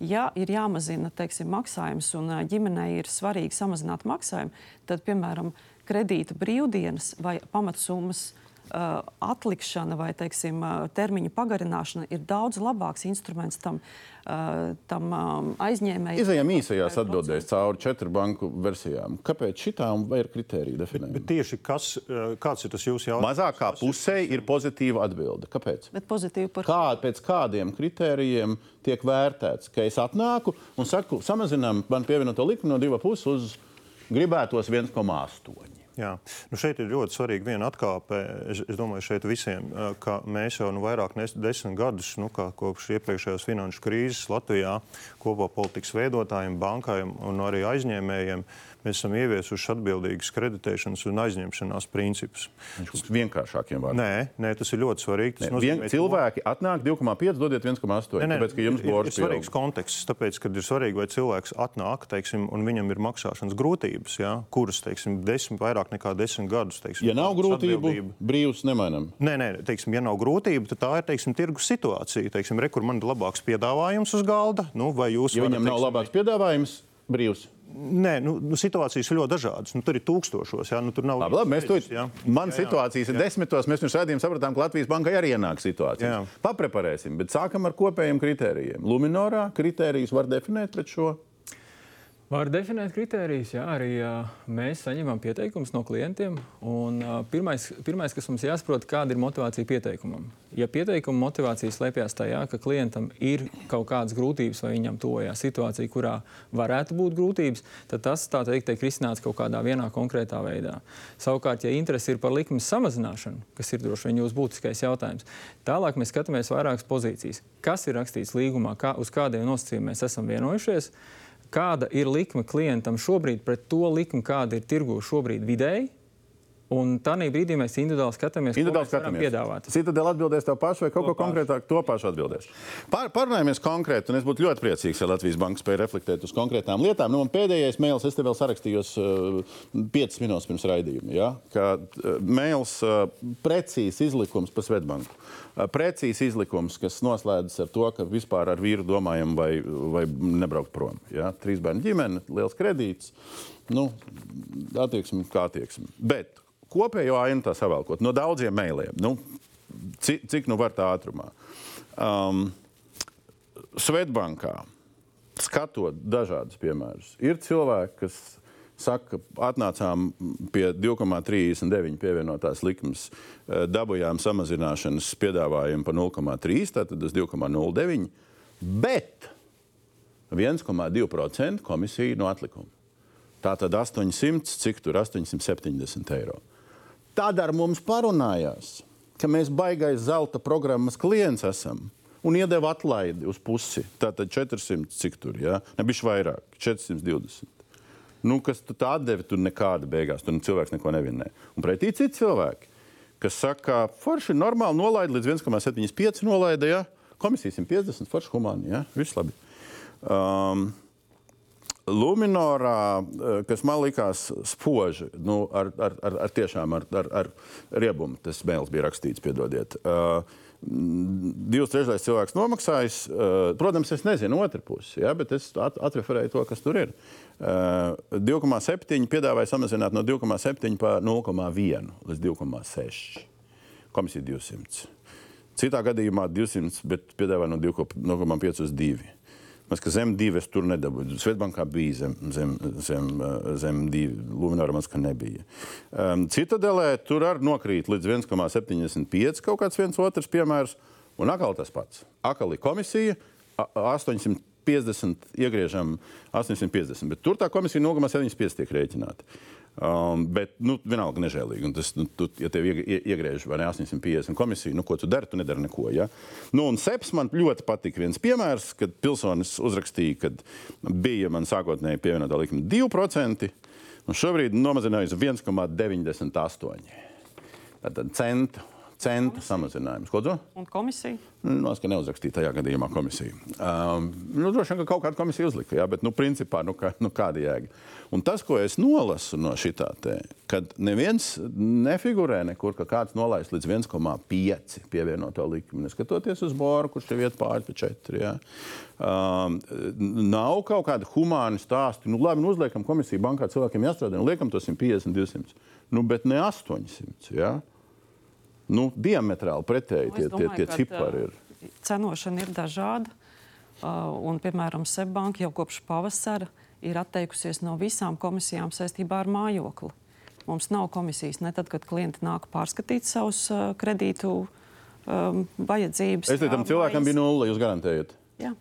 Ja ir jāmazina teiksim, maksājums un ģimenei ir svarīgi samazināt maksājumu, tad, piemēram, kredīta brīvdienas vai pamatsummas uh, atlikšana vai teiksim, uh, termiņa pagarināšana ir daudz labāks instruments tam, uh, tam um, aizņēmējam. Izejām īsajās atbildēs cauri četru banku versijām. Kāpēc šitām vai ir kritērija definējuma? Bet tieši kas, kāds ir tas jūsu jautājums? Mazāk kā pusē ir pozitīva atbilde. Kāpēc? Bet pozitīvi par Kā, pēc kādiem kritērijiem tiek vērtēts, ka es atnāku un saku, samazinām man pievienoto likmi no 2,5 uz gribētos 1,8? Jā, nu šeit ir ļoti svarīga viena atkāpe. Es, es domāju, šeit visiem, ka mēs jau nu vairāk nekā desmit gadus, nu, kopš iepriekšējās finanšu krīzes Latvijā, kopā politikas veidotājiem, bankām un arī aizņēmējiem, mēs esam ieviesuši atbildīgas kreditēšanas un aizņemšanās principus. Uz vienkāršākiem vārdiem. Nē, nē, tas ir ļoti svarīgi. Tas Nē, vien, nozīmē to- cilvēki atnāk 2,5, dodiet 1,8. Nē, nē, Tāpēc, ka jums ir, ir, ir svarīgs konteksts, tāpēc, ka ir svarīgi, vai cilvēks atnāk, teiksim, un viņam ir maksāšanas grūtības, jā, kuras, teiksim, desmit, vairāk nekā desmit gadus. Teiksim, Ja nav grūtību, brīvs nemainām. Nē, nē, teiksim, ja nav grūtība, tad tā ir teiksim, tirgus situācija. Teiksim, re, kur man ir labāks piedāvājums uz galda, nu, vai jūs Ja varat, viņam nav labāks piedāvājums, brīvs. Nē, nu, nu, situācijas ir ļoti dažādas. Nu, tur ir tūkstošos. Jā, nu, tur nav Labi, labi, mēs to Jā. Man Jā, jā. situācijas ir desmitos. Mēs pirms redzējām, sapratām, ka Latvijas bankai arī ienāk situācija. Papreparēsim, bet sākam ar kopējiem kritērijiem. Luminorā kritērijus var definēt pret šo. Var definēt kritērijus, jā, arī uh, mēs saņemam pieteikumus no klientiem. Un, uh, pirmais, pirmais, kas mums jāsaprot, kāda ir motivācija pieteikumam. Ja pieteikuma motivācija slēpjas tajā, ka klientam ir kaut kādas grūtības vai viņam tojās situācija, kurā varētu būt grūtības, tad tas tā teikt tiek risināts kaut kādā vienā konkrētā veidā. Savukārt, ja interesi ir par likmes samazināšanu, kas ir droši vien jūsu būtiskais jautājums, tālāk mēs skatāmies vairākas pozīcijas. Kas ir rakstīts līgumā, kā, uz kādiem nosacījumiem mēs esam vienojušies? Kāda ir likme klientam šobrīd pret to likmi, kāda ir tirgu šobrīd vidēji. Un tādā brīdī mēs individuāli skatāmies, individuāli ko mēs piedāvāt. Citadēļ atbildēs tev pašu vai kaut ko konkrētāk, to pašu atbildēs. Pār, pārunājamies konkrēti, un es būtu ļoti priecīgs, ja Latvijas Banka spēja reflektēt uz konkrētām lietām. Nu, pēdējais mails, es te vēl sarakstījos uh, 5 minūtes pirms raidījuma, ja? ka uh, mails uh, precīzi izlikums pa Svetbanku. Uh, precīzi izlikums, kas noslēdzas ar to, ka vispār ar vīru domājam vai, vai nebraukt prom. Ja? Trīs bērnu ģimene, liels kredīts. Nu, attieksme kā attieksme. Bet kopējo ainu tā savēlkot no daudziem mailiem. Nu, cik, cik nu var tā ātrumā? Um, Svetbankā, skatot dažādus piemērus, ir cilvēki, kas saka, atnācām pie 2,39 pievienotās likmes, eh, dabūjām samazināšanas piedāvājumu par 0,3, tātad uz 2,09, bet 1,2% komisija no atlikuma. Tātad 800, cik tur 870 eiro. Tad ar mums parunājās, ka mēs baigais zelta programmas klients esam un iedeva atlaidi uz pusi. Tātad 400, cik tur ir? Ja? Nebija vairāk, 420. Nu, kas tu tā atdevi, tur nekāda beigās, tur cilvēks neko nevinē. Un pretī citi cilvēki, kas saka, forši normāli nolaida līdz 1,75 nolaida, ja? komisija 150, forši humāni, ja? viss labi. Um, Luminorā, eh, kas man likās spoži, nu, ar, ar, ar, ar tiešām ar, ar, ar riebumu, tas mēls bija rakstīts, piedodiet. Uh, divas trešdaļas cilvēks nomaksājis. Uh, protams, es nezinu otru pusi, ja, bet es at, atreferēju to, kas tur ir. Uh, 2,7 piedāvāja samazināt no 2,7 pa 0,1 līdz 2,6. Komisija 200. Citā gadījumā 200, bet piedāvāja no 2,5 uz 2. Mēs kā zem divi tur nedabūjām. Svetbankā bija zem, zem, zem, eh, zem divi. Luminārā mums kā nebija. Um, Citadelē tur arī nokrīt līdz 1,75 kaut kāds viens otrs piemērs. Un atkal tas pats. Akali komisija 850 iegriežam 850, bet tur tā komisija 0,75 tiek rēķināta. Um, bet, nu, vienalga nežēlīgi. Tas, nu, tu, ja tev iegriež vai ne 850 komisiju, nu, ko tu dari, tu nedari neko. Ja? Nu, un SEPS man ļoti patika viens piemērs, kad pilsonis uzrakstīja, ka bija man sākotnēji pievienotā likuma 2%, un šobrīd nomazinājusi 1,98. Tātad centu centu samazinājums. Ko tu? Un komisija? Nu, es neuzrakstīju tajā gadījumā komisiju. Um, nu, droši vien, ka kaut kāda komisija uzlika, jā, bet nu, principā nu, kā, nu, kāda jēga. Un tas, ko es nolasu no šitā, te, kad neviens nefigurē nekur, ka kāds nolaist līdz 1,5 pievienoto likmi, neskatoties uz boru, kurš tev iet pāri pa 4. Jā. Um, nav kaut kāda humāna stāsta. Nu, labi, nu, uzliekam komisiju bankā cilvēkiem jāstrādā, un liekam to 150, 200. Nu, bet ne 800. Jā nu, diametrāli pretēji tie, domāju, tie, tie cipari ir. Cenošana ir dažāda. Un, piemēram, Seibanka jau kopš pavasara ir atteikusies no visām komisijām saistībā ar mājokli. Mums nav komisijas ne tad, kad klienti nāk pārskatīt savus kredītu um, vajadzības. Es tam cilvēkam bija nulle, jūs garantējat? Jā.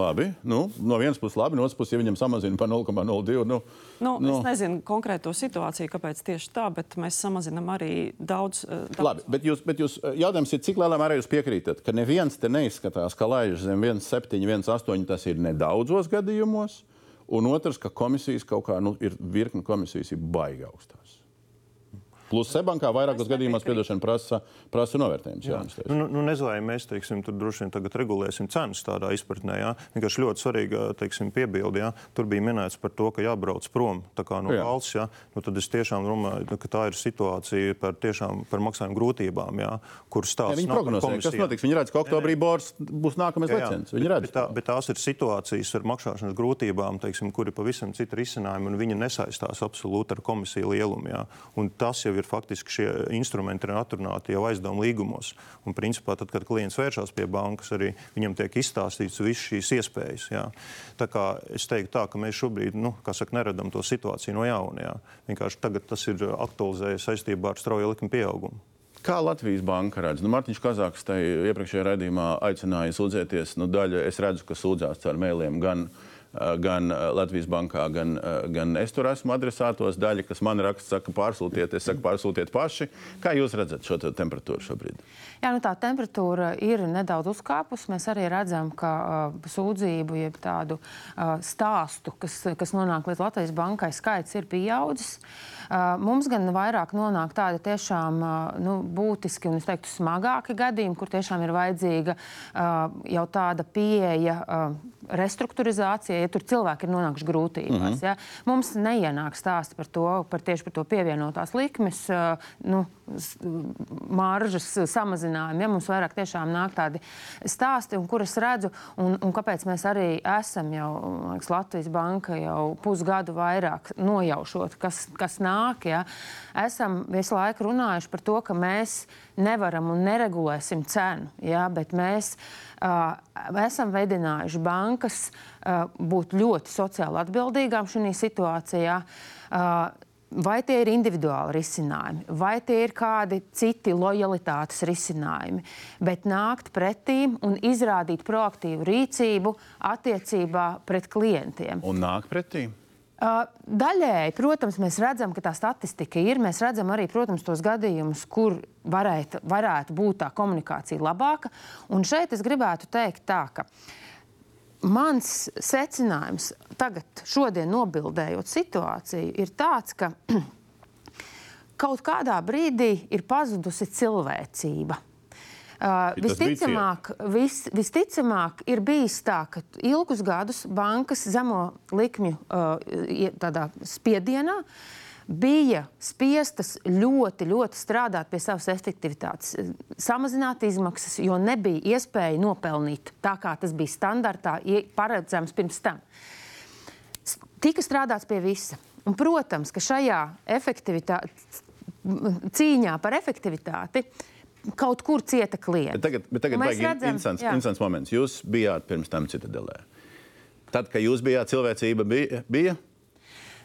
Labi, nu, no vienas puses, labi, no otras puses, ja viņam samazina par 0,02. Nu, nu, nu. Es nezinu konkrēto situāciju, kāpēc tieši tā, bet mēs samazinām arī daudz. Eh, daudz. Labi, bet, jūs, bet jūs, eh, jautājums ir, cik lielā mērā jūs piekrītat, ka neviens te neizskatās, ka laiž zem 1,7, 1,8 tas ir nedaudzos gadījumos, un otrs, ka komisijas kaut kā nu, ir virkni komisijas ir baigi augstās. Plus Sebankā vairākos gadījumos piedošana prasa, prasa novērtējums. Jā. Jā. Nu, nu, nezinu, mēs teiksim, tur droši vien tagad regulēsim cenas tādā izpratnē. Jā. Vienkārši ļoti svarīga teiksim, piebilde. Jā. Tur bija minēts par to, ka jābrauc prom no jā. valsts. Jā. Nu, tad es tiešām domāju, nu, ka tā ir situācija par, tiešām, par maksājumu grūtībām, jā, kur stāsta. Viņi prognozē, kas notiks. Viņi redz, ka oktobrī bors būs nākamais lecens. Viņi redz. Bet, tā, bet tās ir situācijas ar maksāšanas grūtībām, teiksim, kur ir pavisam citi risinājumi, un viņi nesaistās absolūti ar komisiju lielumu. Jā. Un tas jau ir faktiski šie instrumenti ir atrunāti jau aizdevuma līgumos. Un, principā, tad, kad klients vēršas pie bankas, arī viņam tiek izstāstīts visas šīs iespējas. Jā. Tā kā es teiktu, tā, ka mēs šobrīd nu, saka, neredam to situāciju no jauna. Jā. Vienkārši tagad tas ir aktualizējies saistībā ar strauju likuma pieaugumu. Kā Latvijas banka redz? Nu, Mārtiņš Kazāks tajā iepriekšējā raidījumā aicināja sūdzēties. Nu, daļa es redzu, ka sūdzās caur mēliem gan uh, gan eh, Latvijas bankā, gan, eh, gan es tur esmu adresātos. Daļa, kas man raksta, saka, pārsūtiet, es saku, pārsūtiet paši. Kā jūs redzat šo temperatūru šobrīd? Jā, nu tā temperatūra ir nedaudz uzkāpusi. Mēs arī redzam, ka uh, sūdzību, jeb tādu uh, stāstu, kas, kas nonāk līdz Latvijas bankai, skaits ir pieaudzis. Uh, mums gan vairāk nonāk tādi tiešām nu, būtiski un, es teiktu, smagāki gadījumi, kur tiešām ir vajadzīga jau tāda pieeja. Uh, restruktūrizācija, ja tur cilvēki ir nonākuši grūtībās. Mm -hmm. ja. Mums neienāk stāsti par to, par tieši par to pievienotās likmes, nu, maržas samazinājumu. Ja. Mums vairāk tiešām nāk tādi stāsti, un kur es redzu, un, un kāpēc mēs arī esam jau liekas, Latvijas banka jau pusgadu vairāk nojaušot, kas, kas nāk. Ja. Esam visu laiku runājuši par to, ka mēs nevaram un neregulēsim cenu, ja, bet mēs uh, esam veidinājuši bankas uh, būt ļoti sociāli atbildīgām šajā situācijā. Uh, Vai tie ir individuāli risinājumi, vai tie ir kādi citi lojalitātes risinājumi, bet nākt pretī un izrādīt proaktīvu rīcību attiecībā pret klientiem. Un nākt pretī? Daļēji, protams, mēs redzam, ka tā statistika ir. Mēs redzam arī, protams, tos gadījumus, kur varētu, varētu būt tā komunikācija labāka. Un šeit es gribētu teikt tā, ka mans secinājums tagad, šodien nobildējot situāciju, ir tāds, ka kaut kādā brīdī ir pazudusi cilvēcība. Uh, visticamāk, vis, visticamāk, ir bijis tā, ka ilgus gadus bankas zemo likmju uh, spiedienā bija spiestas ļoti, ļoti strādāt pie savas efektivitātes, samazināt izmaksas, jo nebija iespēja nopelnīt tā, kā tas bija standartā paredzams pirms tam. Tika strādāts pie visa. Un, protams, ka šajā cīņā par efektivitāti kaut kur cieta klients. Bet tagad, bet tagad vajag redzam, interesants, jā. interesants moments. Jūs bijāt pirms tam Citadelē. Tad, kad jūs bijāt, cilvēcība bija? bija?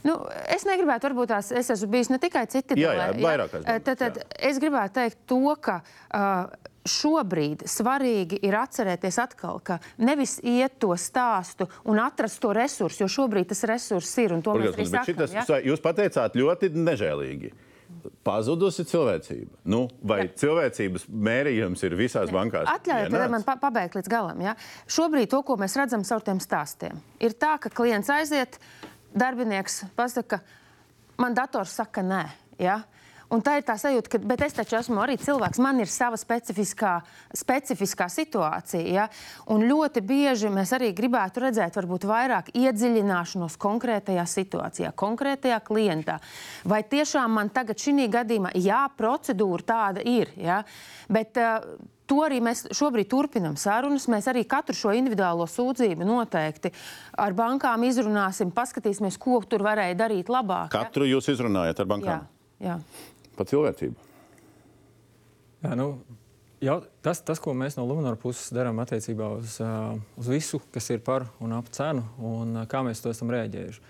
Nu, es negribētu, varbūt tās es esmu bijis ne tikai citi jā, jā, vairāk. Tad, tad es gribētu teikt to, ka uh, šobrīd svarīgi ir atcerēties atkal, ka nevis iet to stāstu un atrast to resursu, jo šobrīd tas resurss ir mēs arī sakam. Šitas, ja? Jūs pateicāt ļoti nežēlīgi pazudusi cilvēcība. Nu, vai Jā. cilvēcības mērījums ir visās Jā. bankās? Atļaujiet man pa pabeigt līdz galam. Ja? Šobrīd to, ko mēs redzam caur tiem stāstiem, ir tā, ka klients aiziet, darbinieks pasaka, man dators saka nē. Ja? Un tā ir tā sajūta, ka, es taču esmu arī cilvēks, man ir sava specifiskā, specifiskā situācija. Ja? Un ļoti bieži mēs arī gribētu redzēt, varbūt vairāk iedziļināšanos konkrētajā situācijā, konkrētajā klientā. Vai tiešām man tagad šī gadījumā, jā, procedūra tāda ir, ja? bet uh, To arī mēs šobrīd turpinām sarunas. Mēs arī katru šo individuālo sūdzību noteikti ar bankām izrunāsim, paskatīsimies, ko tur varēja darīt labāk. Katru ja? jūs izrunājat ar bankām? Jā. jā par cilvēcību? Jā, nu, jau, tas, tas, ko mēs no Lunāra puses darām attiecībā uz, uz visu, kas ir par un ap cenu, un kā mēs to esam rēģējuši.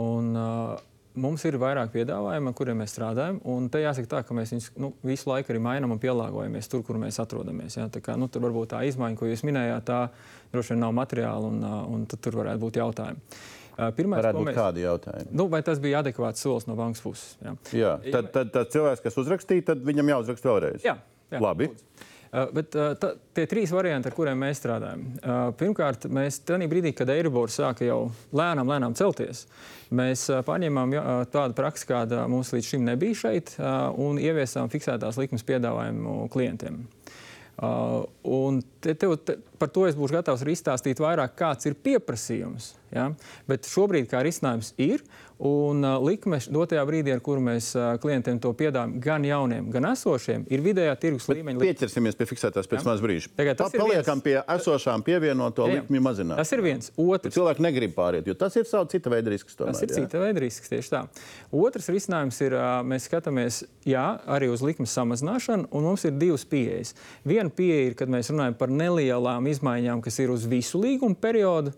Un, uh, Mums ir vairāk piedāvājumu, ar kuriem mēs strādājam. Un te jāsaka, tā, ka mēs viņus nu, visu laiku arī mainām un pielāgojamies tur, kur mēs atrodamies. Ja? Tā kā, nu, tur varbūt tā izmaiņa, ko jūs minējāt, tā droši vien nav materiāla, un, un tur varētu būt jautājumi. Pirmais, Varētu būt mēs... kādi jautājumi. Nu, vai tas bija adekvāts solis no bankas puses? Jā, jā tad, tad, tad cilvēks, kas uzrakstīja, tad viņam jāuzraksta vēlreiz. Jā, jā labi. Lūdzu. Uh, bet uh, tā, tie trīs varianti, ar kuriem mēs strādājam. Uh, pirmkārt, mēs tajā brīdī, kad Eiribors sāka jau lēnām, lēnām celties, mēs paņēmām tādu praksi, kāda mums līdz šim nebija šeit, un ieviesām fiksētās likmes piedāvājumu klientiem. Uh, te, te, te, par to es būšu gatavs arī izstāstīt vairāk, kāds ir pieprasījums. Ja? Bet šobrīd kā risinājums ir. Un uh, likme dotajā brīdī, ar kuru mēs uh, klientiem to piedāvājam, gan jauniem, gan esošiem, ir vidējā tirgus Bet līmeņa. Pieķersimies pie fiksētās pēc maz brīža. Tagad tas ir paliekam pie esošām pievienoto Jā, jā. likmju mazināšanas. Tas ir viens. Otrs. Cilvēki negrib pāriet, jo tas ir savs cita veida risks. Tomēr, Tas ir jā. cita veida risks tieši tā. Otrs risinājums ir, ā, mēs skatāmies jā, arī uz likmes samazināšanu, un mums ir divas pieejas. Viena pieeja ir, kad mēs runājam par nelielām izmaiņām, kas ir uz visu līguma periodu,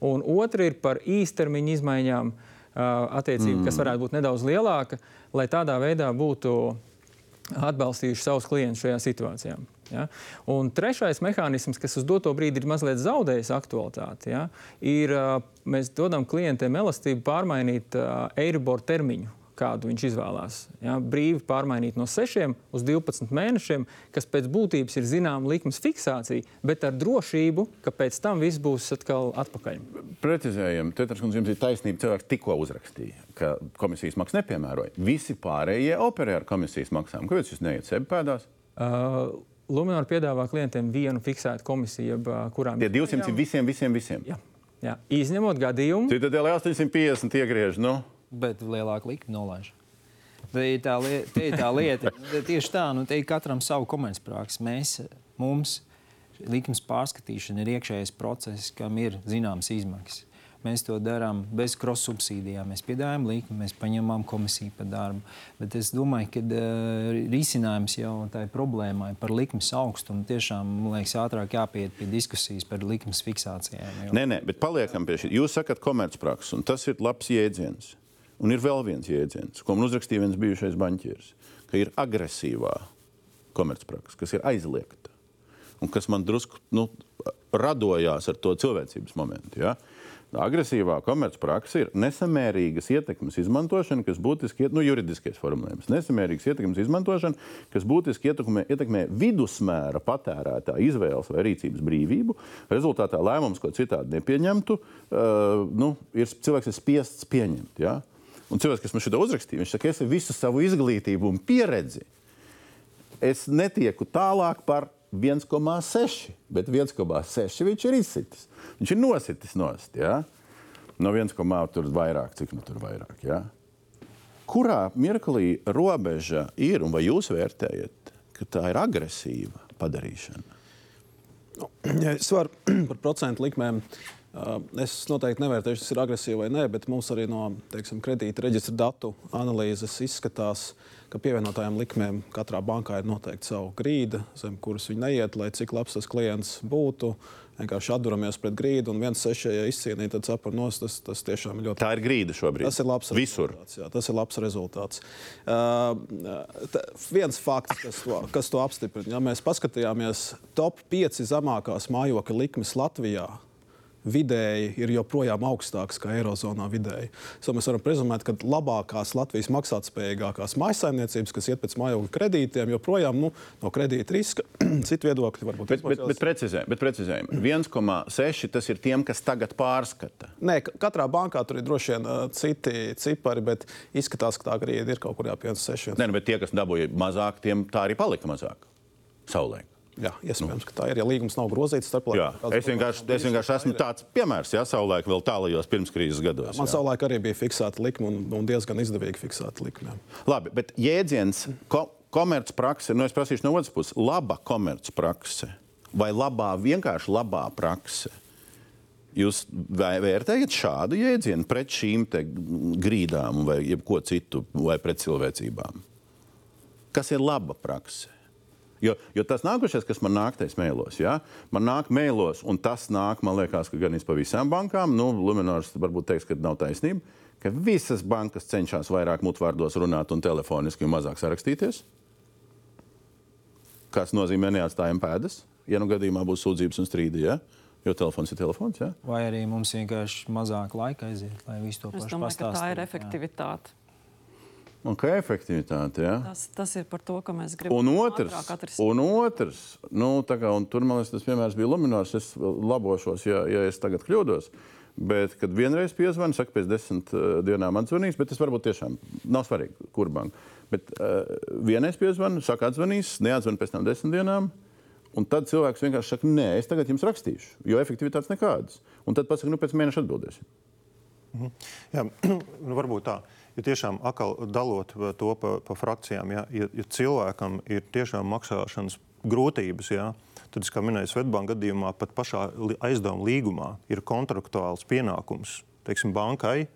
un otra ir par īstermiņa izmaiņām, ā, attiecīgi, mm. kas varētu būt nedaudz lielāka, lai tādā veidā būtu atbalstījuši savus klientus šajā situācijā. Ja? Un trešais mehānisms, kas uz doto brīdi ir mazliet zaudējis aktualitāti, ja? ir mēs dodam klientiem elastību pārmainīt Eiribor termiņu. Kādu viņš izvēlās. Ja, brīvi pārmainīt no 6 uz 12 mēnešiem, kas pēc būtības ir zināma likmes fiksācija, bet ar drošību, ka pēc tam viss būs atkal atpakaļ. Precizējam, Tetras kundze, jums ir taisnība. Cilvēks tikko uzrakstīja, ka komisijas maksa nepiemēroja. Visi pārējie operē ar komisijas maksām. Kāpēc jūs neiet sevi pēdās? Uh, Luminor piedāvā klientiem vienu fiksētu komisiju, jeb, ā, kurām Tie 200 ir visiem, visiem, visiem. Jā, jā. Izņemot gadījumu, Citadēļ 850 iegriež. Nu. Bet lielāku likmi nolaiž. Te ir tā, li te ir tā lieta, tieši tā, nu, te ir katram savu komercprāks. Mēs, mums likmes pārskatīšana ir iekšējais process, kam ir zināmas izmaksas. Mēs to darām bez cross-subsīdijām. Mēs piedāvājam likmi, mēs paņemam komisiju par darbu. Bet es domāju, ka uh, risinājums jau tai problēmai par likmes augstumu tiešām, man liekas, ātrāk jāpieiet pie diskusijas par likmes fiksācijām. Jo... Nē, nē, bet paliekam pie šī. Jūs sakat, komercpraksa, un tas ir labs jēdziens. Un ir vēl viens jēdziens, ko man uzrakstīja viens bijušais banķieris, ka ir agresīvā komercpraksa, kas ir aizliegta un kas man drusku nu, radojās ar to cilvēcības momentu. Ja? Agresīvā komercpraksa ir nesamērīgas ietekmes izmantošana, kas būtiski iet, nu, juridiskais formulējums. Nesamērīgas ietekmes izmantošana, kas būtiski ietekmē, ietekmē vidusmēra patērētāja izvēles vai rīcības brīvību. Rezultātā lēmums, ko citādi nepieņemtu, uh, nu, ir cilvēks ir spiests pieņemt. Ja? Un cilvēks, kas man šo uzrakstīja, viņš saka, es visu savu izglītību un pieredzi es netieku tālāk par 1,6, bet 1,6 viņš ir izsitis. Viņš ir nositis nost. Ja? No 1,5 tur vairāk, cik nu tur vairāk. Ja? Kurā mirklī robeža ir, un vai jūs vērtējat, ka tā ir agresīva padarīšana? Ja es varu par procentu likmēm. Uh, es noteikti nevērtēšu, tas ir agresīvi vai nē, bet mums arī no teiksim, kredīta reģistra datu analīzes izskatās, ka pievienotajām likmēm katrā bankā ir noteikti sava grīda, zem kuras viņi neiet, lai cik labs tas klients būtu. Vienkārši atduramies pret grīdu, un viens seši, ja izcīnīt, tad sapar nos, tas, tas tiešām ir ļoti Tā ir grīda šobrīd. Tas ir labs Visur. rezultāts. Jā, tas ir labs rezultāts. Uh, viens fakts, kas to, kas to apstiprina, ja mēs paskatījāmies top 5 zemākās mājokļa likmes Latvijā. Vidēji ir joprojām augstāks nekā Eirozonā vidēji. So mēs varam prezumēt, ka labākās Latvijas maksātspējīgākās mājsaimniecības, kas iet pēc mājokļa kredītiem, joprojām nu, no kredīta riska, citu viedokļu varbūt Bet, bet, bet, precizē, bet precizējam, 1,6 tas ir tiem, kas tagad pārskata. Nē, ka- katrā bankā tur ir droši vien uh, citi cipari, bet izskatās, ka tā grīda ir kaut kur jāpieņem 6. Nē, nu, bet tie, kas dabūja mazāk, tiem tā arī palika mazāk. Saulē. Jā, iespējams, ka tā ir. Ja līgums nav grozīts Jā, es vienkārši, es vienkārši esmu tāds piemērs, ja savulaik vēl tālajos pirmskrīzes gados. Man jā. savulaik arī bija fiksēta likme un, un diezgan izdevīgi fiksēta likme. Labi, bet jēdziens ko, komercprakse, nu es prasīšu no otras puses, laba komercprakse vai labā, vienkārši labā prakse. Jūs vē- vērtējat šādu jēdzienu pret šīm te grīdām vai jebko citu, vai pret cilvēcībām? Kas ir laba prakse? Jo, jo tas nākošais, kas man nāk, tas mēlos, ja? man nāk mēlos, un tas nāk, man liekas, ka gan pa visām bankām, nu, Luminors varbūt teiks, ka nav taisnība, ka visas bankas cenšas vairāk mutvārdos runāt un telefoniski un mazāk sarakstīties. Kas nozīmē neatstājam pēdas, ja nu gadījumā būs sūdzības un strīdi, ja? jo telefons ir telefons. Ja? Vai arī mums vienkārši mazāk laika aiziet, lai visu to pašu ka tā pastāstītu. ir efektivitāte. Un kā efektivitāte. Ja? Tas, tas ir par to, ka mēs gribam Un otrs, atrisināt. un otrs nu, kā, un tur man liekas, tas piemērs bija Luminors. Es labošos, ja, ja es tagad kļūdos. Bet, kad vienreiz piezvanīju, saka, pēc desmit uh, dienām atzvanīs, bet tas varbūt tiešām nav svarīgi, kur banka. Bet uh, vienreiz piezvanīju, saka, atzvanīs, neatzvanīju pēc tam desmit dienām. Un tad cilvēks vienkārši saka, nē, es tagad jums rakstīšu, jo efektivitātes nekādas. Un tad pasakā, nu pēc mēneša atbildēsim. Mhm. Jā, nu, varbūt tā. Ja tiešām atkal dalot to pa, pa frakcijām, ja, ja, ja cilvēkam ir tiešām maksāšanas grūtības, ja, tad, kā minēju, Svetbānka gadījumā, pat pašā aizdevuma līgumā ir kontraktuāls pienākums teiksim, bankai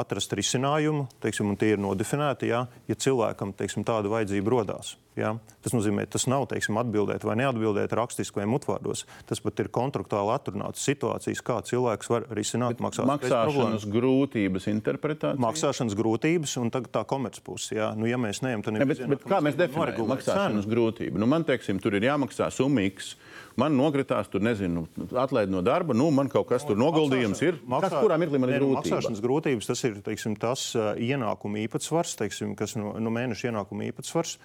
atrast risinājumu, teiksim, un tie ir nodefinēti, jā, ja cilvēkam teiksim, tāda vajadzība rodās. Jā. Tas nozīmē, tas nav teiksim, atbildēt vai neatbildēt rakstiski vai mutvārdos. Tas pat ir kontraktuāli atrunāts situācijas, kā cilvēks var risināt maksāšanas, maksāšanas grūtības interpretāciju. Maksāšanas grūtības un tā, tā komercpuse. Nu, ja mēs neejam, tad ne, bet, bet kā mēs definējam maksāšanas grūtību? Nu, man teiksim, tur ir jāmaksā summa X man nokritās, tur nezinu, atlaid no darba, nu, man kaut kas tur noguldījums ir. Maksā, kas, kurā mirklī man ir grūtības? Maksāšanas grūtības tas ir teiksim, tas ienākuma īpatsvars, teiksim, kas no, no mēneša ienākuma īpatsvars,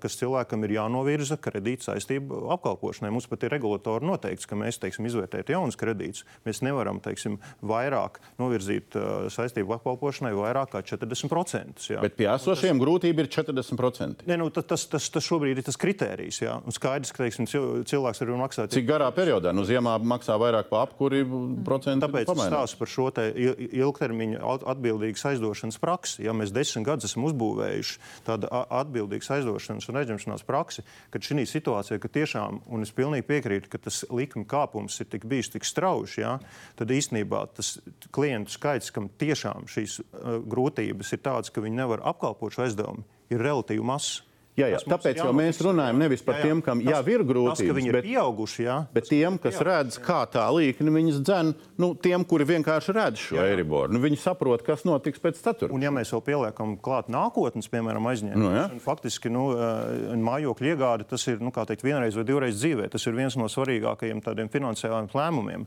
kas cilvēkam ir jānovirza kredīta saistību apkalpošanai. Mums pat ir regulatori noteikts, ka mēs teiksim, izvērtējam jaunus kredītus. Mēs nevaram teiksim, vairāk novirzīt saistību apkalpošanai vairāk kā 40%. Jā. Bet pie esošiem tas... grūtība ir 40%. Nē, nu, tas, tas, tas šobrīd ir tas kritērijs. Jā. Un skaidrs, ka teiksim, cilvēks ir maksā. Cik garā periodā? Nu, ziemā maksā vairāk par apkuri procentu. Tāpēc es stāstu par šo ilgtermiņa atbildīgas aizdošanas praksi. Ja mēs desmit gadus esam uzbūvējuši tādu atbildīgas aizdošanas un aizņemšanās praksi, kad šī situācija, ka tiešām, un es pilnīgi piekrītu, ka tas likuma kāpums ir tik bijis tik strauji, ja, tad īstenībā tas klientu skaits, kam tiešām šīs uh, grūtības ir tādas, ka viņi nevar apkalpot šo aizdevumu, ir relatīvi mazs. Jā, jā. Tāpēc jau mēs runājam nevis par jā, jā. tiem, kam tas, jau ir grūtības, tas, viņi ir bet, pieauguši, jā. bet tiem, kas pieauguši, redz, kā tā līkne viņas dzen, nu, tiem, kuri vienkārši redz šo eiriboru. Nu, viņi saprot, kas notiks pēc ceturtdienas. Un ja mēs vēl pieliekam klāt nākotnes, piemēram, aizņēmumus, nu, faktiski nu, eh, mājokļu iegāde tas ir nu, teikt, vienreiz vai divreiz dzīvē. Tas ir viens no svarīgākajiem tādiem finansiāliem lēmumiem.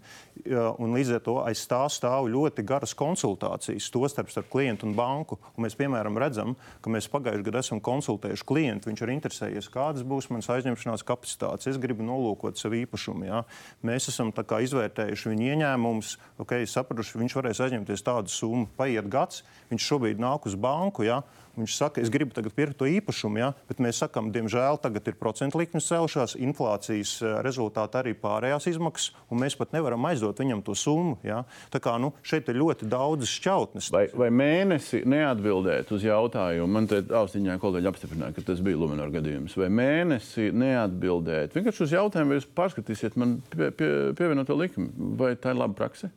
Un līdz ar to aiz tā stāv ļoti garas konsultācijas, tostarp starp klientu un banku. Un mēs, piemēram, redzam, ka mēs pagājušajā gadā esam konsultējuši klientu klientu. Viņš ir interesējies, kādas būs manas aizņemšanās kapacitātes. Es gribu nolūkot savu īpašumu. Jā. Mēs esam izvērtējuši viņa ieņēmumus, okay, sapratuši, viņš varēs aizņemties tādu summu. Paiet gads, viņš šobrīd nāk uz banku. Jā. Viņš saka, es gribu tagad pirkt to īpašumu, ja? bet mēs sakām, diemžēl tagad ir procentu likmes celšās, inflācijas eh, rezultātā arī pārējās izmaksas, un mēs pat nevaram aizdot viņam to summu. Ja? Tā kā nu, šeit ir ļoti daudz šķautnes. Vai, vai mēnesi neatbildēt uz jautājumu, man te austiņā kolēģi apstiprināja, ka tas bija Luminor gadījums, vai mēnesi neatbildēt vienkārši uz jautājumu, vai jūs pārskatīsiet man pie, pie, pievienoto likumu, vai tā ir laba praksa?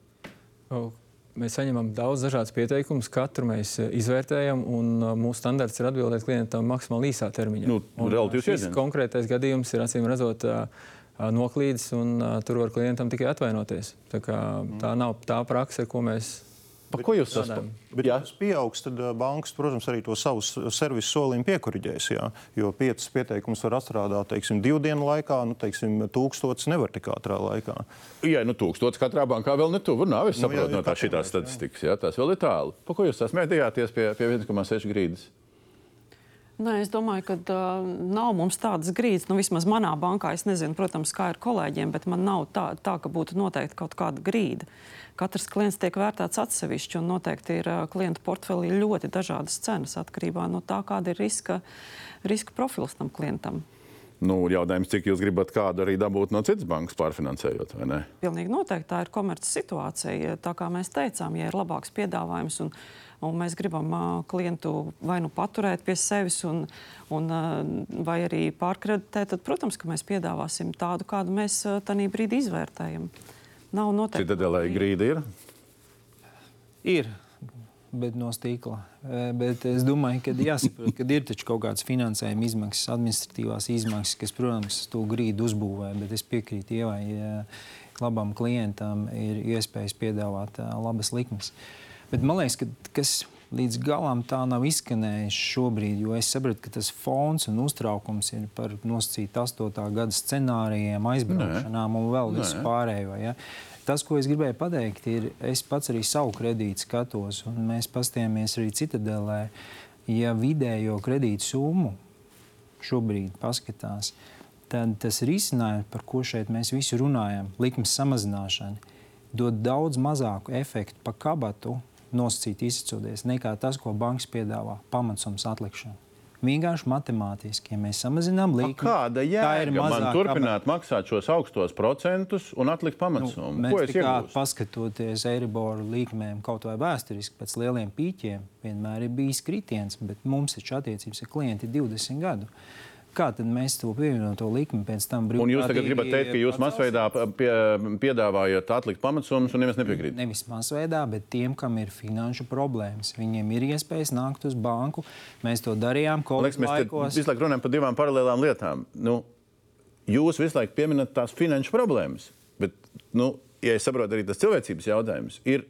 Oh. Mēs saņemam daudz dažādas pieteikumus, katru mēs eh, izvērtējam, un uh, mūsu standarts ir atbildēt klientam maksimāli īsā termiņā. Nu, uh, šis konkrētais gadījums ir acīm redzot noklīdis, un tur var klientam tikai atvainoties. Tā, kā, tā nav tā praksa, ko mēs Pa ko jūs esat? Bet, ja tas pieaugs, tad bankas, protams, arī to savu servisu solījumu piekuriģēs. Jā, jo piecas pieteikumus var atstrādāt teiksim, divu dienu laikā, nu, teiksim, tūkstotis nevar tik ātrā laikā. Jā, nu tūkstotis katrā bankā vēl netuvu. Nav, es saprotu nu, jā, no tā šitās statistikas. Jā, tas vēl ir tālu. Pa ko jūs esat mēdījāties pie, pie 1,6 grīdas? Nē, es domāju, ka uh, nav mums tādas grīdas. Nu, vismaz manā bankā, es nezinu, protams, kā ir kolēģiem, bet man nav tā, tā ka būtu noteikti kaut kāda grīda. Katrs klients tiek vērtēts atsevišķi, un noteikti ir klientu portfelī ļoti dažādas cenas atkarībā no tā, kāda ir riska, riska profils tam klientam. Nu, jautājums, cik jūs gribat kādu arī dabūt no citas bankas pārfinansējot, vai ne? Pilnīgi noteikti tā ir komerces situācija. Tā kā mēs teicām, ja ir labāks piedāvājums un, un mēs gribam uh, klientu vai nu paturēt pie sevis, un, un, uh, vai arī pārkreditēt, tad, protams, ka mēs piedāvāsim tādu, kādu mēs uh, tajā brīdī izvērtējam. Nav noteikti. Citadēlē grīda ir? Ir bet no stīkla. Bet es domāju, ka jāsaprot, ka ir taču kaut kādas finansējuma izmaksas, administratīvās izmaksas, kas, protams, to grīdu uzbūvē. Bet es piekrītu Ievai, ja labam klientam ir iespējas piedāvāt labas likmes. Bet man liekas, ka kas līdz galam tā nav izskanējis šobrīd, jo es saprotu, ka tas fons un uztraukums ir par nosacītu 8. gada scenārijiem, aizbraukšanām Nē. un vēl visu pārējo. Ja? Tas, ko es gribēju pateikt, ir, es pats arī savu kredītu skatos, un mēs paskatījāmies arī citadelē, ja vidējo kredītu summu šobrīd paskatās, tad tas risinājums, par ko šeit mēs visi runājam, likmes samazināšana, dod daudz mazāku efektu pa kabatu nosacīt izsacoties, nekā tas, ko bankas piedāvā pamatsums atlikšana. Vienkārši matemātiski, ja mēs samazinām līniju, Kāda jēga man turpināt maksāt šos augstos procentus un atlikt pamatsummu? Nu, Ko mēs tikai paskatoties Eiriboru līkumiem, kaut vai vēsturiski pēc lieliem pīķiem, vienmēr ir bijis kritiens, bet mums taču attiecības ar klienti 20 gadu. Kā tad mēs to pievienoto likmi pēc tam Un jūs tagad brīvprātīgi gribat teikt, ka jūs masveidā pie, piedāvājat atlikt pamatsummas un neviens nepiekrīt? Nevis masveidā, bet tiem, kam ir finanšu problēmas. Viņiem ir iespējas nākt uz banku. Mēs to darījām liekas, mēs visu laiku runājam par divām paralēlām lietām. Nu, jūs visu laiku pieminat tās finanšu problēmas, bet, nu, ja es saprotu, arī tas cilvēcības jautājums ir,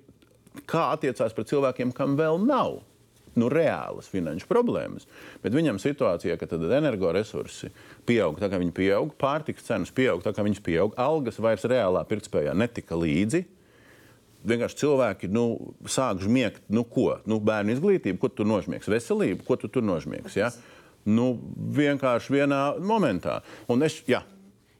kā attiecās pret cilvēkiem, kam vēl nav nu, reālas finanšu problēmas. Bet viņam situācijā, ka energoresursi pieaug, tā kā viņi pieaug, pārtikas cenas pieaug, tā kā viņas pieaug, algas vairs reālā pirktspējā netika līdzi. Vienkārši cilvēki nu, sāk žmiegt, nu ko? Nu, bērnu izglītību, ko tu nožmiegs? Veselību, ko tu tur nožmiegs? Ja? Nu, vienkārši vienā momentā. Un es, jā,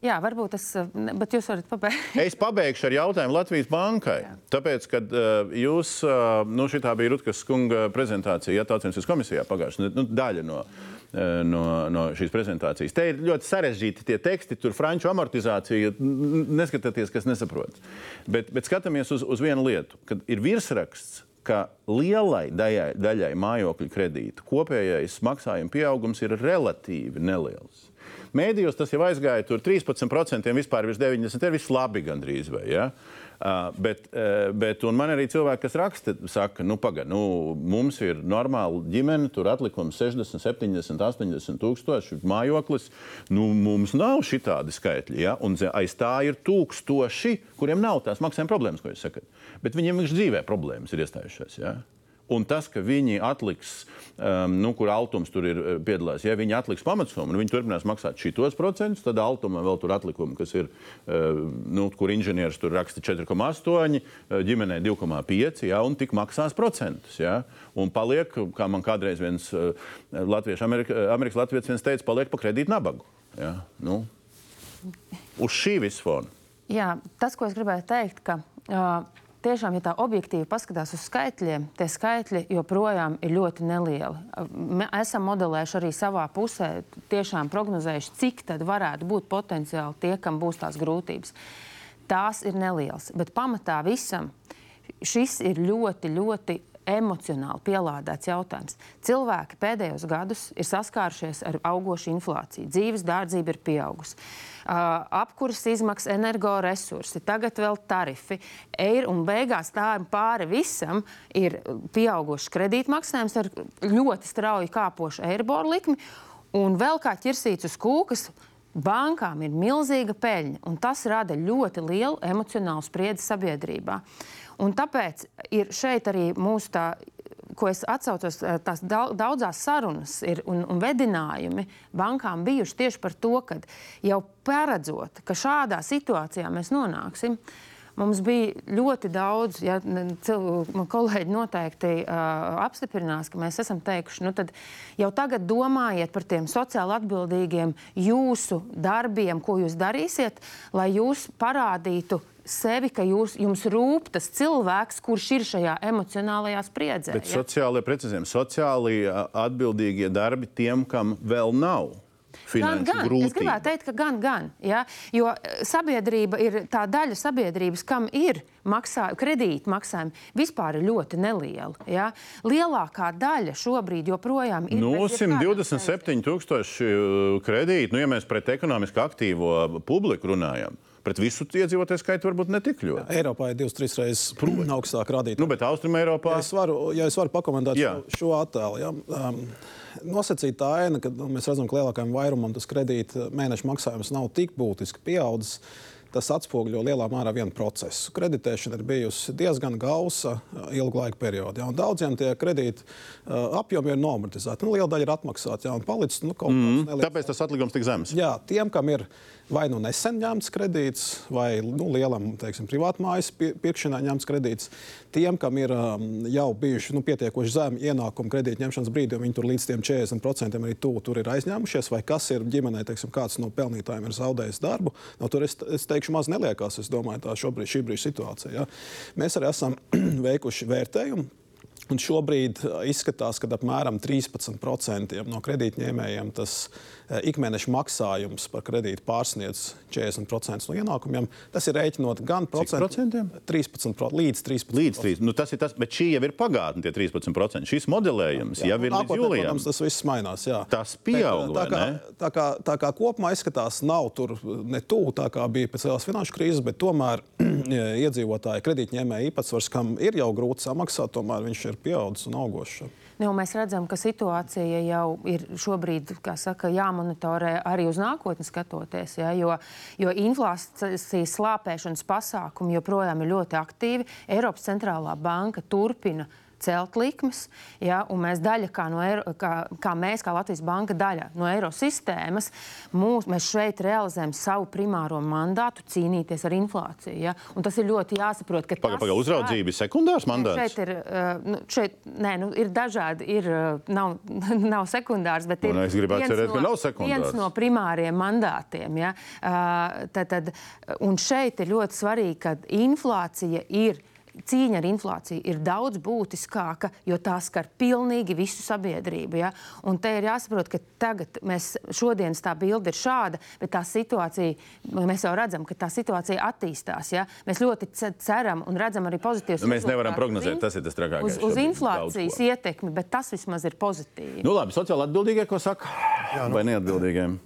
Jā, varbūt tas, ne- bet jūs varat pabeigt. Es pabeigšu ar jautājumu Latvijas bankai. Tāpēc, kad uh, jūs, uh, nu, šī bija Rutgas kunga prezentācija, ja tautsienas komisijā pagājušajā, nu, daļa no, uh, no, no šīs prezentācijas. Te ir ļoti sarežģīti tie teksti, tur franču amortizācija, neskatieties, kas nesaprot. Bet, bet skatāmies uz, uz vienu lietu, kad ir virsraksts. Ka lielai daļai, daļai mājokļu kredītu kopējais maksājuma pieaugums ir relatīvi neliels. Mēdījos tas jau aizgāja tur 13%, vispār virs 90%. Ir viss labi gandrīz. Vai, ja? Uh, bet, uh, bet man arī cilvēki, kas raksta, saka, nu, pagaidi, nu, mums ir normāla ģimene, tur atlikums 60, 70, 80 tūkstoši mājoklis. Nu, mums nav šitādi skaitļi, ja? un aiz tā ir tūkstoši, kuriem nav tās maksājuma problēmas, ko jūs sakat. Bet viņiem vienkārši dzīvē problēmas ir iestājušās. Ja? Un tas, ka viņi atliks, um, nu, kur Altums tur ir eh, piedalās, ja viņi atliks pamatsummu un viņi turpinās maksāt šitos procentus, tad Altumam vēl tur atlikumi, kas ir, uh, nu, kur inženieris tur raksta 4,8, uh, ģimenē 2,5, ja, un tik maksās procentus. Ja, un paliek, kā man kādreiz viens uh, Latviešu, Amerika, Amerikas Latvijas viens teica, paliek pa kredītu nabagu. Ja, nu, uz šī visa fona. Jā, tas, ko es gribēju teikt, ka uh, tiešām, ja tā objektīvi paskatās uz skaitļiem, tie skaitļi joprojām ir ļoti nelieli. Mēs esam modelējuši arī savā pusē, tiešām prognozējuši, cik tad varētu būt potenciāli tie, kam būs tās grūtības. Tās ir nelielas, bet pamatā visam šis ir ļoti, ļoti emocionāli pielādēts jautājums. Cilvēki pēdējos gados ir saskārušies ar augošu inflāciju, dzīves dārdzība ir pieaugusi. Uh, apkuras izmaksas, energoresursi, tagad vēl tarifi. Ir, un beigās tam pāri visam ir pieaugušs kredītmaksājums ar ļoti strauji kāpošu eiriboru likmi. Un vēl kā ķirsīts uz kūkas, bankām ir milzīga peļņa, un tas rada ļoti lielu emocionālu spriedzi sabiedrībā. Un tāpēc ir šeit arī mūsu tā ko es atcaucos, eh, tās dau- daudzās sarunas ir, un, un vedinājumi bankām bijuši tieši par to, ka jau paredzot, ka šādā situācijā mēs nonāksim. Mums bija ļoti daudz, ja ne- cil- man kolēģi noteikti uh, apstiprinās, ka mēs esam teikuši, nu tad jau tagad domājiet par tiem sociāli atbildīgiem jūsu darbiem, ko jūs darīsiet, lai jūs parādītu sevi, ka jūs, jums rūp tas cilvēks, kurš ir šajā emocionālajā spriedzē. Bet ja? sociālie precizējumi, sociāli atbildīgie darbi tiem, kam vēl nav Gan, gan. Es grūtību. gribētu teikt, ka gan, gan. Ja? Jo eh, sabiedrība ir tā daļa sabiedrības, kam ir maksā, kredīta maksājumi, vispār ir ļoti neliela. Ja? Lielākā daļa šobrīd joprojām ir. Nu, bez jebkādām 127,000 kredītu, nu, ja mēs pret ekonomiski aktīvo publiku runājam. Pret visu iedzīvotāju skaitu varbūt ne tik ļoti. Eiropā ir divas, trīs reizes augstāk rādītāji. Nu, bet Austrumē Eiropā Ja es varu, ja es varu pakomentēt Jā. šo, šo attēlu, ja, um, nosacīta aina, ka nu, mēs redzam, ka lielākajam vairumam tas kredīta mēneša maksājums nav tik būtiski pieaudzis. Tas atspoguļo lielā mērā vienu procesu. Kreditēšana ir bijusi diezgan gausa uh, ilgu laiku periodā. Ja, daudziem tie kredīti uh, apjomi ir noamortizēti. Nu, liela daļa ir atmaksāta. Ja, un palicis nu, kaut mm, kāds neliels tāpēc tas atlikums tik zems. Jā, tiem, kam ir vai nu nesen ņemts kredīts, vai nu, lielam teiksim, privātmājas pirkšanai ņemts kredīts, tiem, kam ir um, jau bijuši nu, pietiekoši zemi ienākumi kredīta ņemšanas brīdī, viņi tur līdz tiem 40% arī tuvu tur ir aizņēmušies, vai kas ir ģimenei, teiksim, kāds no pelnītājiem ir zaudējis darbu, no tur es, es teikšu, maz neliekās. Es domāju, tā šobrīd šī brīža situācija. Ja. Mēs arī esam veikuši vērtējumu Un šobrīd uh, izskatās, ka apmēram 13% no kredītņēmējiem tas uh, ikmēneša maksājums par kredītu pārsniedz 40% no ienākumiem. Tas ir rēķinot gan procentiem? 13 līdz 13. Līdz 3. Nu, tas ir tas, bet šī jau ir pagātne, tie 13%. Šis modelējums jā, jau ir līdz jūlijam. Protams, tas viss mainās. Jā. Tas pieaug. Bet, tā, kā, tā, kā, tā kā kopumā izskatās, nav tur ne tuvu tā kā bija pēc lielās finanšu krīzes, bet tomēr iedzīvotāji kredītņēmēji īpatsvars, kam ir jau grūti samaksāt, tomēr viņš ir pieaudzis un augošs. Nu, mēs redzam, ka situācija jau ir šobrīd saka, jāmonitorē arī uz nākotni skatoties, ja, jo, jo inflācijas slāpēšanas pasākumi joprojām ir ļoti aktīvi. Eiropas centrālā banka turpina celt likmes, ja, un mēs daļa, kā, no Eiro, kā, kā mēs, kā Latvijas banka daļa no eiro sistēmas, mūs, mēs šeit realizējam savu primāro mandātu cīnīties ar inflāciju. Ja, un tas ir ļoti jāsaprot, ka Pagaidām, paga, uzraudzība ir sekundārs mandāts. Šeit ir, uh, šeit, nē, nu, ir dažādi, ir, uh, nav, nav sekundārs, bet ir un es gribētu cerēt, no, ka nav sekundārs. viens no primāriem mandātiem. Ja, uh, tad, tad, un šeit ir ļoti svarīgi, ka inflācija ir cīņa ar inflāciju ir daudz būtiskāka, jo tā skar pilnīgi visu sabiedrību. Ja? Un te ir jāsaprot, ka tagad mēs šodienas tā bilde ir šāda, bet tā situācija, mēs jau redzam, ka tā situācija attīstās. Ja? Mēs ļoti ceram un redzam arī pozitīvus. Nu, mēs nevaram prognozēt, tas ir tas trakākais. Uz, uz inflācijas ietekmi, bet tas vismaz ir pozitīvi. Nu, labi, sociāli atbildīgie, ko saka? Jā, nu. Vai neatbildīgiem?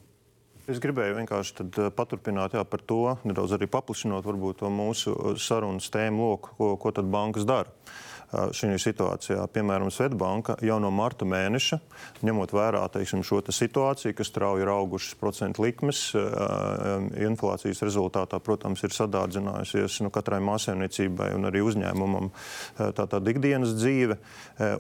Es gribēju vienkārši eh, paturpināt jā, par to, nedaudz arī paplašinot varbūt, to mūsu sarunas tēmu loku, ko, ko tad bankas dara šajā situācijā. Piemēram, Svetbanka jau no marta mēneša, ņemot vērā teiksim, šo te situāciju, ka strauji ir augušas procentu likmes, inflācijas rezultātā, protams, ir sadārdzinājusies nu, katrai mājsaimniecībai un arī uzņēmumam tā tāda ikdienas dzīve.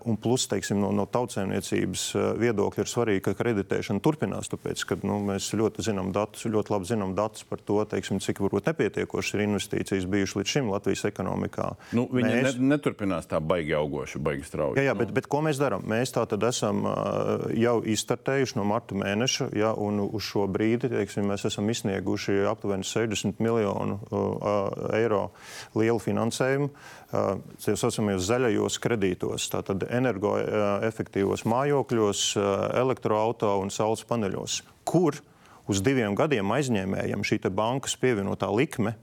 Un plus, teiksim, no, no tautsēmniecības viedokļa ir svarīgi, ka kreditēšana turpinās, tāpēc, ka nu, mēs ļoti zinām datus, ļoti labi zinām datus par to, teiksim, cik varbūt nepietiekošas ir investīcijas bijušas līdz šim Latvijas ekonomikā. Nu, viņi mēs... ne, neturpinās tā baigi augoši, baigi strauji. Jā, jā bet, bet ko mēs darām? Mēs tā tad esam jau izstartējuši no marta mēneša, ja, un uz šo brīdi teiksim, mēs esam izsnieguši aptuveni 60 miljonu eiro lielu finansējumu. Tā saucamajos zaļajos kredītos, tātad energoefektīvos mājokļos, elektroautorāta un saules paneļos, kur uz diviem gadiem aizņēmējiem šī bankas pievienotā likme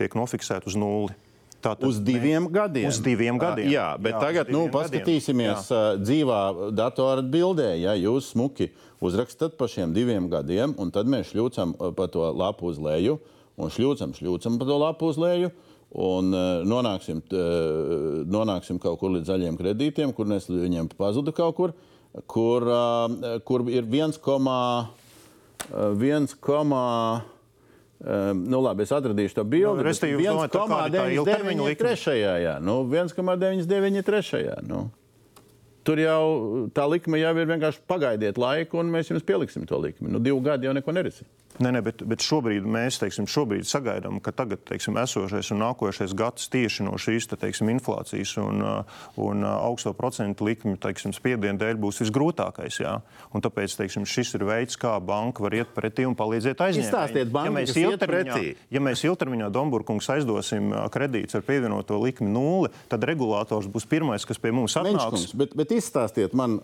tiek nofiksēta uz nulli. Tātad, uz diviem mēs, gadiem. Uz diviem gadiem. Jā, bet jā, tagad nu, paskatīsimies gadiem. dzīvā datora bildē. Ja jūs smuki uzrakstat par šiem diviem gadiem, un tad mēs šļūcam pa to lapu uz leju, un šļūcam, šļūcam pa to lapu uz leju. Un nonāksim, nonāksim kaut kur līdz zaļiem kredītiem, kur mēs viņiem pazudu kaut kur, kur, kur ir 1,1. Um, nu, labi, es atradīšu to bildi. Nu, 1,93. Jā, nu, 1,93. Nu. Tur jau tā likme jau ir vienkārši pagaidiet laiku, un mēs jums pieliksim to likmi. Nu, divu gadu jau neko nerisina. Nē, nē, bet, bet šobrīd mēs teiksim, šobrīd sagaidām, ka tagad teiksim, esošais un nākošais gads tieši no šīs te, teiksim, inflācijas un, uh, un uh, augsto procentu likmju teiksim, spiediena dēļ būs visgrūtākais. Jā? Un tāpēc teiksim, šis ir veids, kā banka var iet pretī un palīdzēt aizņēmējiem. Ja mēs ilgtermiņā, ja mēs ilgtermiņā Domburkungs aizdosim uh, kredītus ar pievienoto likmi nulli, tad regulators būs pirmais, kas pie mums atnāks. Menškungs, bet, bet izstāstiet man,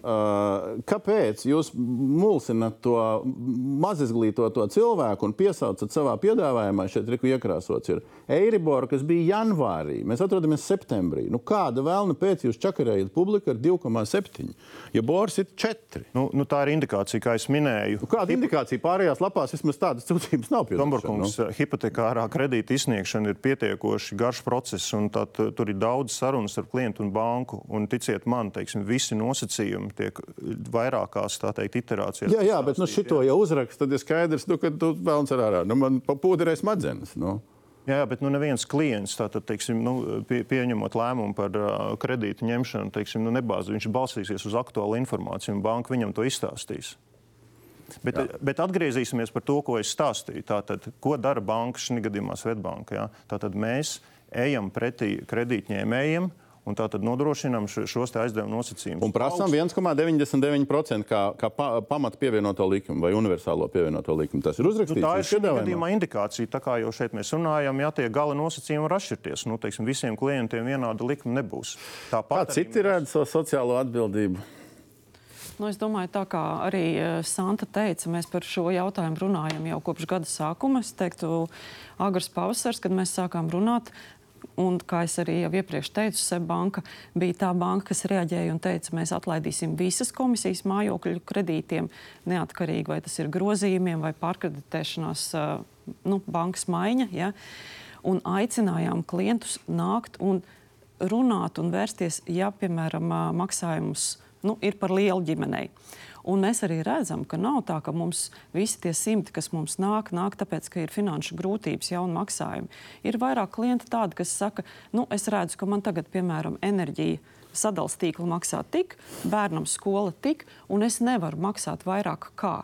kāpēc jūs mulsinat to mazizglītoto cilvēku? Cilvēku un piesaucat savā piedāvājumā, šeit ir iekrāsots, ir Eiribora, kas bija janvārī. Mēs atrodamies septembrī. Nu, kāda vēlna pēc jūs čakarējat publiku ar 2,7? Ja Boris ir 4. Nu, nu, tā ir indikācija, kā es minēju. Nu, kāda Hip... indikācija pārējās lapās vismaz tādas sūdzības nav? Domburkungs, nu? hipotekārā kredīta izsniegšana ir pietiekoši garš process, un tā, tur ir daudz sarunas ar klientu un banku. Un ticiet man, teiksim, visi nosacījumi tiek vairākās teikt, iterācijās. Jā, jā, bet nu, šito jau uzrakst, tad ir skaidrs, nu, ka tu vēlams ar ārā. Nu, man papūderēs smadzenes. Nu. Jā, bet nu, neviens klients, tātad, teiksim, nu, pie, pieņemot lēmumu par uh, kredītu ņemšanu, teiksim, nu, nebāz, viņš balstīsies uz aktuālu informāciju, un banka viņam to izstāstīs. Bet, Jā. bet atgriezīsimies par to, ko es stāstīju. Tātad, ko dara banka šī gadījumā Svetbanka? Ja? Tātad mēs ejam pretī kredītņēmējiem Un tā tad nodrošinām šos aizdevumu nosacījumus. Un prasām 1,99% kā, kā pa, pamata pievienoto likumu vai universālo pievienoto likumu. Tas ir uzrakstīts. Nu, tā ir šī gadījumā indikācija. Tā kā jau šeit mēs runājam, ja tie gala nosacījumi var atšķirties. Nu, teiksim, visiem klientiem vienāda likuma nebūs. Tāpat kā citi redz savu sociālo atbildību. Nu, es domāju, tā kā arī eh, Santa teica, mēs par šo jautājumu runājam jau kopš gada sākuma. Es teiktu, agrs pavasars, kad mēs sākām runāt. Un, kā jau arī jau iepriekš teicu, Seibanka bija tā banka, kas reaģēja un teica, mēs atlaidīsim visas komisijas mājokļu kredītiem, neatkarīgi vai tas ir grozījumiem vai pārkreditēšanās nu, bankas maiņa. Ja? Un aicinājām klientus nākt un runāt un vērsties, ja, piemēram, maksājumus nu, ir par lielu ģimenei. Un mēs arī redzam, ka nav tā, ka mums visi tie simti, kas mums nāk, nāk tāpēc, ka ir finanšu grūtības, jauni maksājumi. Ir vairāk klienti tādi, kas saka, nu, es redzu, ka man tagad, piemēram, enerģija sadalījuma tīkla maksā tik, bērnam skola tik, un es nevaru maksāt vairāk kā.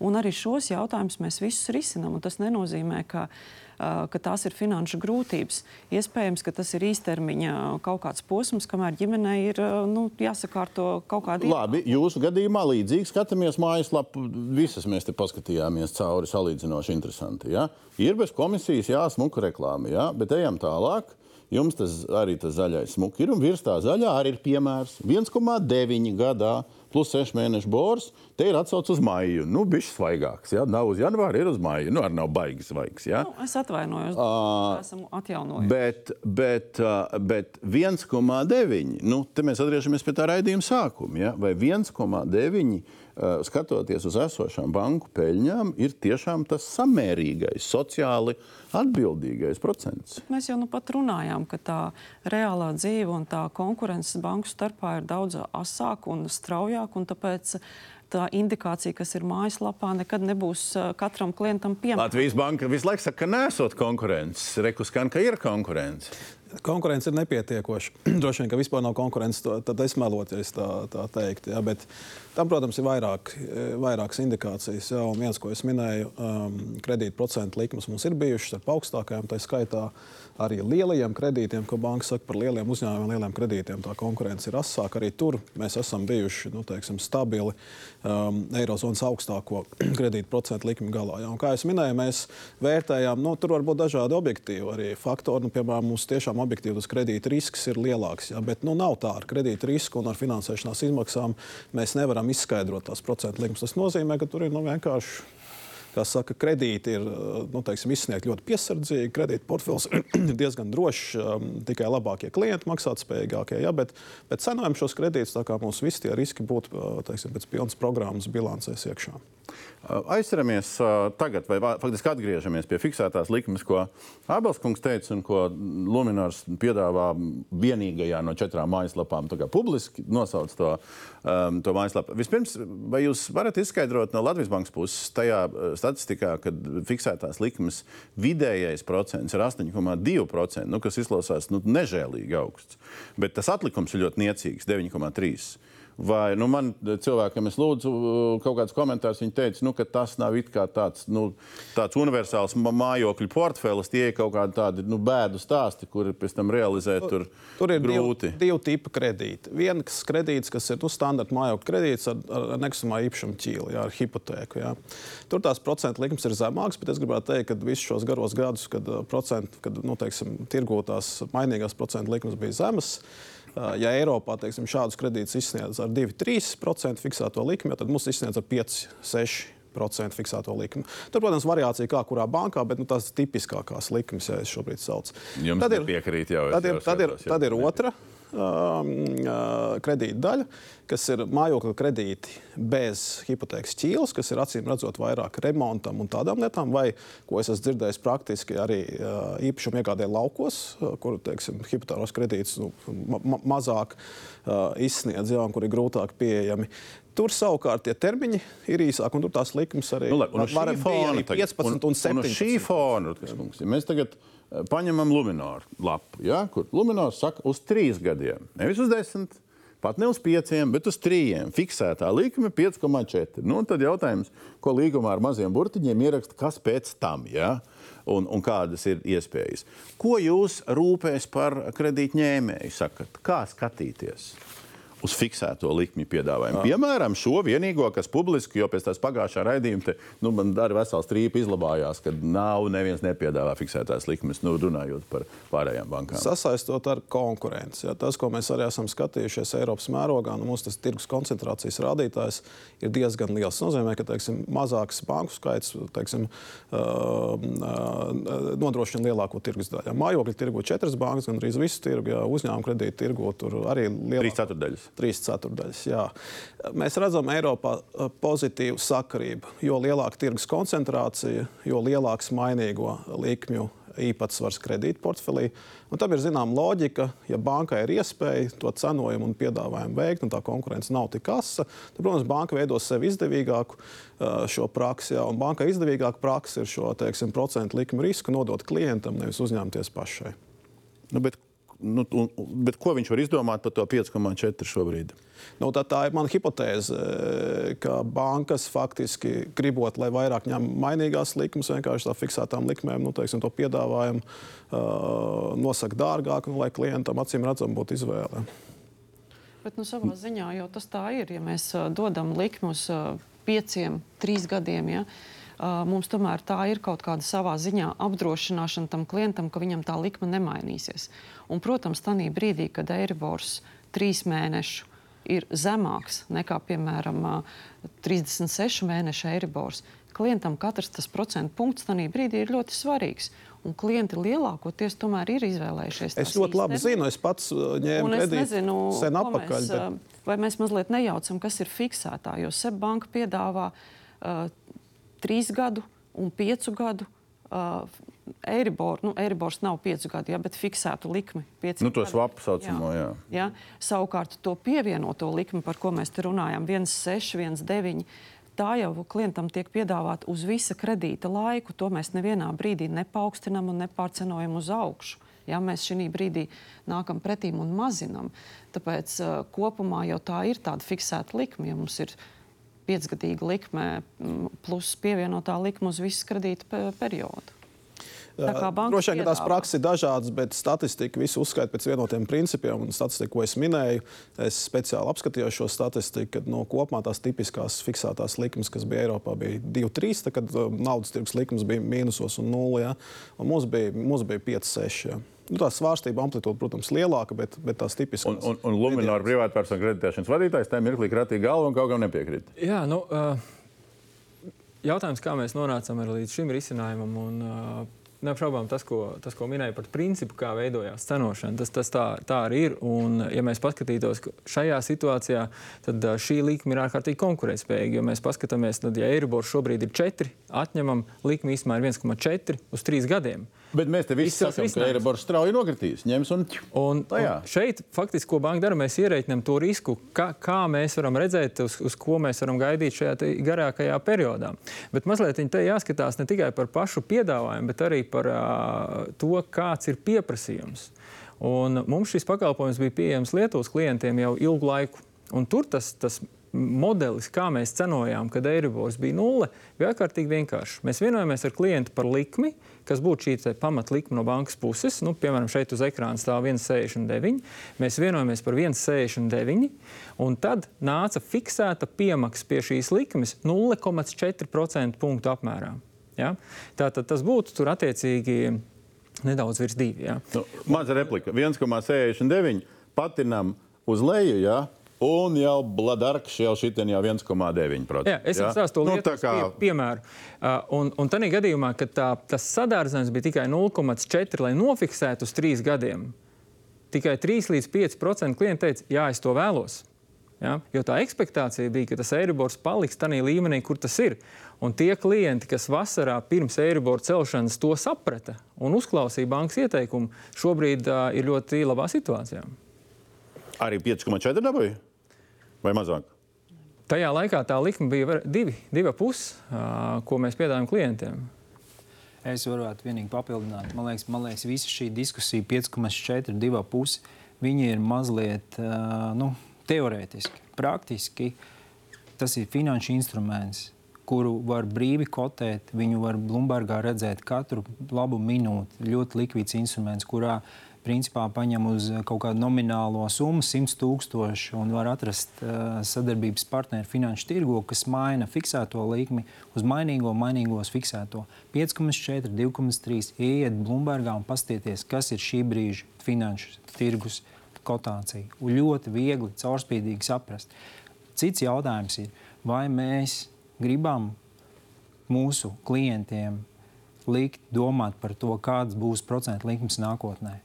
Un arī šos jautājumus mēs visus risinām. Tas nenozīmē, ka uh, ka tās ir finanšu grūtības. Iespējams, ka tas ir īstermiņa kaut kāds posms, kamēr ģimenei ir nu, jāsakārto kaut kāda līnija. Labi, jūsu gadījumā līdzīgi skatāmies mājaslapu. Visas mēs te paskatījāmies cauri salīdzinoši interesanti. Ja? Ir bez komisijas jāsmuka reklāma, ja? bet ejam tālāk. Jums tas arī tas zaļais smuki ir un virs tā zaļā arī ir piemērs 1,9 gadā plus 6 mēnešu bors, te ir atsaucis uz maiju. Nu, Bišķi svaigāks. Ja? Nav uz janvāra, ir uz maiju. Nu, arī nav baigi svaigs. Ja? Nu, es atvainojos, uh, esmu atjaunojis. Bet, bet, uh, bet 1,9. Nu, te mēs atgriežamies pie tā raidījuma sākuma. Ja? Vai 1,9 Eh, skatoties uz esošām banku peļņām, ir tiešām tas samērīgais, sociāli atbildīgais procents. Mēs jau nu pat runājām, ka tā reālā dzīve un tā konkurence banku starpā ir daudz asāka un straujāka. Tāpēc tā indikācija, kas ir mājaslapā, nekad nebūs katram klientam pieejama. Latvijas banka visu laiku saka, ka nesot konkurences. Rekuskan, ka ir konkurence. Konkurence ir nepietiekoša. Droši vien, ka vispār nav konkurences, tad es melotu, ja tā, tā teikt. Ja, bet tam, protams, ir vairāk, vairākas indikācijas. Ja, un viens, ko es minēju, um, kredītprocentu likmes mums ir bijušas ar augstākajām, tā skaitā arī lielajiem kredītiem, ko banka saka par lieliem uzņēmumiem, lieliem kredītiem. Tā konkurence ir asāka. Arī tur mēs esam bijuši nu, teiksim, stabili um, Eirozonas augstāko kredītprocentu likmi galā. Ja. Un, kā jau minēju, mēs vērtējām, nu, tur var būt dažādi objektīvi arī faktori. Nu, piemēram, mums tiešām objektīvi tas kredīta risks ir lielāks. Ja, bet nu, nav tā ar kredīta risku un ar finansēšanās izmaksām mēs nevaram izskaidrot tās procentu likmes. Tas nozīmē, ka tur ir nu, vienkārši kā saka, kredīti ir nu, teiksim, izsniegti ļoti piesardzīgi. Kredīta portfels ir diezgan drošs, um, tikai labākie klienti, maksātspējīgākie. Ja, bet, bet cenojam šos kredītus tā, kā mums visi tie riski būtu uh, teiksim, pēc pilnas programmas bilancēs iekšā. Aizseramies tagad, vai faktiski atgriežamies pie fiksētās likmes, ko Abelskungs teica un ko Lunčs piedāvā vienīgajā no četrām mājaslapām. Publiski nosauc to, um, to mājaslapu. Vispirms, vai jūs varat izskaidrot no Latvijas Bankas puses tajā statistikā, kad fiksētās likmes vidējais procents ir 8,2%, nu, kas izklausās nu, nežēlīgi augsts, bet tas atlikums ir ļoti niecīgs - 9,3%. Vai nu, man cilvēkam es lūdzu uh, kaut kādus komentārus, viņi teica, nu, ka tas nav tāds, nu, tāds universāls mājokļu portfelis, tie ir kaut kādi tādi nu, bēdu stāsti, kuri pēc tam realizēt tur, tur ir grūti. Divi, divi tipi kredīti. Viens kredīts, kas ir nu, standarta mājokļu kredīts ar, ar nekustamā īpašuma ķīli, jā, ar hipotēku. Jā. Tur tās procentu likmes ir zemākas, bet es gribētu teikt, ka visus šos garos gadus, kad, uh, procentu, kad nu, teiksim, tirgotās mainīgās procentu likmes bija zemas, Ja Eiropā teiksim, šādus kredītus izsniedz ar 2-3% fiksēto likmi, tad mums izsniedz ar 5-6%. 5% fiksēto likmi. Tur, protams, variācija kā kurā bankā, bet nu, tās ir tipiskākās likmes, ja es šobrīd saucu. Jums tad ir piekrīt jau. Tad ir, tad ir, tad ir otra um, kredīta daļa, kas ir mājokļa kredīti bez hipotēkas ķīles, kas ir acīm redzot vairāk remontam un tādām lietām, vai, ko es esmu dzirdējis praktiski arī uh, īpašumu iegādē laukos, uh, kur, teiksim, hipotāros kredītus nu, ma mazāk uh, izsniedz, jā, un kur ir grūtāk pieejami. Tur savukārt tie termiņi ir īsāki, un tur tās likmes arī nu, var būt 15 un, un 17. Un, un šī fona, ja mēs tagad paņemam Lunčūsku lapu, ja, kur Lunčūska saka, uz trīs gadiem, nevis uz desmit. pat ne uz 5, bet uz 3. Fiksētā likme 5,4. Nu, tad jautājums, ko līgumā ar maziem burtiņiem ieraksta, kas pēc tam? Ja? Un, un kādas ir iespējas? Ko jūs rūpēs par kredītņēmēju? Sakat, kā skatīties? Uz fiksēto likmi piedāvājumu. Jā. Piemēram, šo vienīgo, kas publiski, jo pēc tās pagājušā raidījuma te, nu, man arī vesels trīpa izlabājās, ka nav neviens nepiedāvā fiksētās likmes, nu, runājot par pārējām bankām. Sasaistot ar konkurenci. Ja, tas, ko mēs arī esam skatījušies Eiropas mērogā, nu, tas tirgus koncentrācijas rādītājs ir diezgan liels. Tas nozīmē, ka teiksim, mazāks banku skaits teiksim, uh, uh, nodrošina lielāko tirgus daļu. Mājokļu tirgu četras bankas, gan arī visu tirgu, ja uzņēmumu kredītu tirgu tur arī lielāka. Trīs ceturdaļas trīs ceturdaļas. Jā. Mēs redzam Eiropā uh, pozitīvu sakarību. Jo lielāka tirgus koncentrācija, jo lielāks mainīgo likmju īpatsvars kredītportfelī. Tam ir zināma loģika, ja bankai ir iespēja to cenojumu un piedāvājumu veikt, un tā konkurence nav tik asa, tad, protams, banka veidos sev izdevīgāku uh, šo praksi. Jā, un bankai izdevīgāka praksa ir šo teiksim, procentu likmu risku nodot klientam, nevis uzņemties pašai. Nu, bet nu, un, bet ko viņš var izdomāt par to 5,4 šobrīd? Nu, tā, tā ir mana hipotēze, ka bankas faktiski gribot, lai vairāk ņem mainīgās likmes, vienkārši tā fiksētām likmēm, nu, teiksim, to piedāvājumu uh, nosaka dārgāk, nu, lai klientam acīm redzam būtu izvēle. Bet nu, savā ziņā jau tas tā ir. Ja mēs uh, dodam likmi uz uh, pieciem, trīs gadiem, ja, uh, mums tomēr tā ir kaut kāda savā ziņā apdrošināšana tam klientam, ka viņam tā likme nemainīsies. Un, protams, tajā brīdī, kad Eiribors trīs mēnešu ir zemāks nekā, piemēram, 36 mēnešu Eiribors, klientam katrs tas procentu punkts tajā brīdī ir ļoti svarīgs. Un klienti lielākoties tomēr ir izvēlējušies. Es ļoti labi īstenībā. zinu, es pats ņēmu kredītu nezinu, sen atpakaļ. Mēs, bet... Vai mēs mazliet nejaucam, kas ir fiksētā, jo SEB banka piedāvā uh, trīs gadu un piecu gadu. Uh, Eiribor, nu, Eiribors nav piecu gadu, ja, bet fiksētu likmi. Nu, to svapu saucamo, jā. jā. jā. Savukārt to pievienoto likmi, par ko mēs te runājam, 1,6, 1,9. Tā jau klientam tiek piedāvāta uz visa kredīta laiku. To mēs nevienā brīdī nepaukstinām un nepārcenojam uz augšu. Ja, mēs šī brīdī nākam pretīm un mazinām. Tāpēc uh, kopumā jau tā ir tāda fiksēta likme. Ja mums ir piecgadīga likme plus pievienotā likme uz visu kredīta periodu. Droši vien, tās prakses ir dažādas, bet statistika visu uzskaita pēc vienotiem principiem. Statistika, ko es minēju, es speciāli apskatījos šo statistiku, kad no kopumā tās tipiskās fiksētās likmes, kas bija Eiropā, bija 2-3, kad naudas tirgus likmes bija mīnusos un nulli. Ja? Un mums bija, mums bija 5-6. Nu, tā svārstība amplitūda, protams, ir lielāka, bet, bet tās tipiskās. Un, un, un Lunčija privātpersonu kreditēšanas vadītājs tam mirklī kratīja galvu un kaut kam nepiekrīt. Jā, nu, uh, jautājums, kā mēs nonācām līdz šim risinājumam. Un, uh, Neapšaubām tas, ko, tas, ko minēja par principu, kā veidojās cenošana. Tas, tas tā, tā arī ir. Un, ja mēs paskatītos šajā situācijā, tad uh, šī likme ir ārkārtīgi konkurētspējīga. Jo mēs paskatāmies, tad, ja Eiribors šobrīd ir 4, atņemam likmi īstenībā ir 1,4 uz 3 gadiem. Bet mēs te visi sakām, ka Eiribors strauji nokritīs. Ņems un, un, tajā. un šeit faktiski, ko banka dara, mēs ierēķinām to risku, kā, kā mēs varam redzēt, uz, uz ko mēs varam gaidīt šajā garākajā periodā. Bet mazliet te jāskatās ne tikai par pašu piedāvājumu, bet arī par uh, to, kāds ir pieprasījums. Un mums šis pakalpojums bija pieejams Lietuvas klientiem jau ilgu laiku. Un tur tas, tas modelis, kā mēs cenojām, kad Eiribors bija nulle, bija ārkārtīgi vienkāršs. Mēs vienojāmies ar klientu par likmi, kas būtu šī pamatlikme no bankas puses. Nu, piemēram, šeit uz ekrāna stāv 1,69. Mēs vienojāmies par 1,69, un tad nāca fiksēta piemaksa pie šīs likmes 0,4% punktu apmērā. Ja? Tātad tas būtu tur attiecīgi nedaudz virs diviem. Ja? Nu, maza replika - 1,69 patinam uz leju. Ja? Un jau Bladarks jau šitien jau 1,9%. Jā, es jums stāstu to nu, lietu, kā... pie, piemēru. Uh, un, un tādā gadījumā, kad tā, tas sadārzinājums bija tikai 0,4, lai nofiksētu uz trīs gadiem, tikai 3 līdz 5% klienti teica, jā, es to vēlos. Ja? Jo tā expectācija bija, ka tas Eiribors paliks tādā līmenī, kur tas ir. Un tie klienti, kas vasarā pirms Eiribora celšanas to saprata un uzklausīja bankas ieteikumu, šobrīd uh, ir ļoti labā situācijā. Arī 5,4 dabūja? Vai mazāk? Tajā laikā tā likme bija divi, divi pusi, ko mēs piedāvājam klientiem. Es varētu vienīgi papildināt. Man liekas, man liekas visa šī diskusija 5,4, 2,5. Viņi ir mazliet, nu, teorētiski, praktiski tas ir finanšu instruments, kuru var brīvi kotēt. Viņu var Bloombergā redzēt katru labu minūti. Ļoti likvids instruments, kurā principā paņem uz kaut kādu nominālo summu, 100 tūkstoši, un var atrast uh, sadarbības partneri finanšu tirgo, kas maina fiksēto likmi uz mainīgo, mainīgos fiksēto 5,4, 2,3. Iet Bloombergā un pastieties, kas ir šī brīža finanšu tirgus kotācija. Un ļoti viegli, caurspīdīgi saprast. Cits jautājums ir, vai mēs gribam mūsu klientiem likt domāt par to, kādas būs procentu likmes nākotnē.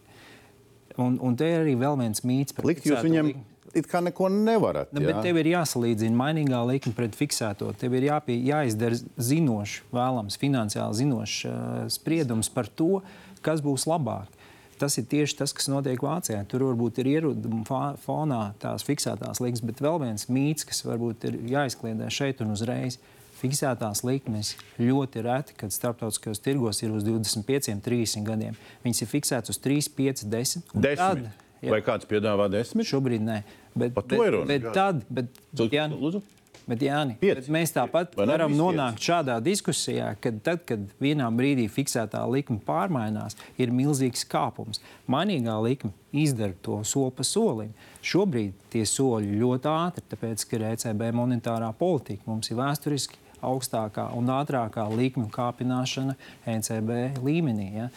Un, un te ir arī vēl viens mīts par likt. Viņam it kā neko nevarat. Nu, bet tev ir jāsalīdzina mainīgā likme pret fiksēto. Tev ir jāpie, jāizdara zinošs, vēlams, finansiāli zinošs uh, spriedums par to, kas būs labāk. Tas ir tieši tas, kas notiek Vācijā. Tur varbūt ir ieroduma fonā tās fiksētās likmes, bet vēl viens mīts, kas varbūt ir jāizkliedē šeit un uzreiz. Fiksētās likmes ļoti reti, kad starptautiskajos tirgos ir uz 25, 30 gadiem. Viņas ir fiksētas uz 3, 5, 10. Desmit. Tad, jā. Vai kāds piedāvā desmit? Šobrīd nē. Bet, Par to ir runa. Bet, bet tad, bet, jā, Lūdzu? Bet, Jāni, bet mēs tāpat Vai varam nonākt pieci? šādā diskusijā, ka tad, kad vienā brīdī fiksētā likme pārmainās, ir milzīgs kāpums. Mainīgā likme izdara to soli pa solim. Šobrīd tie soļi ļoti ātri, tāpēc, ka ir ECB monetārā politika. Mums ir vēsturiski augstākā un ātrākā likuma kāpināšana ECB līmenī. Ja?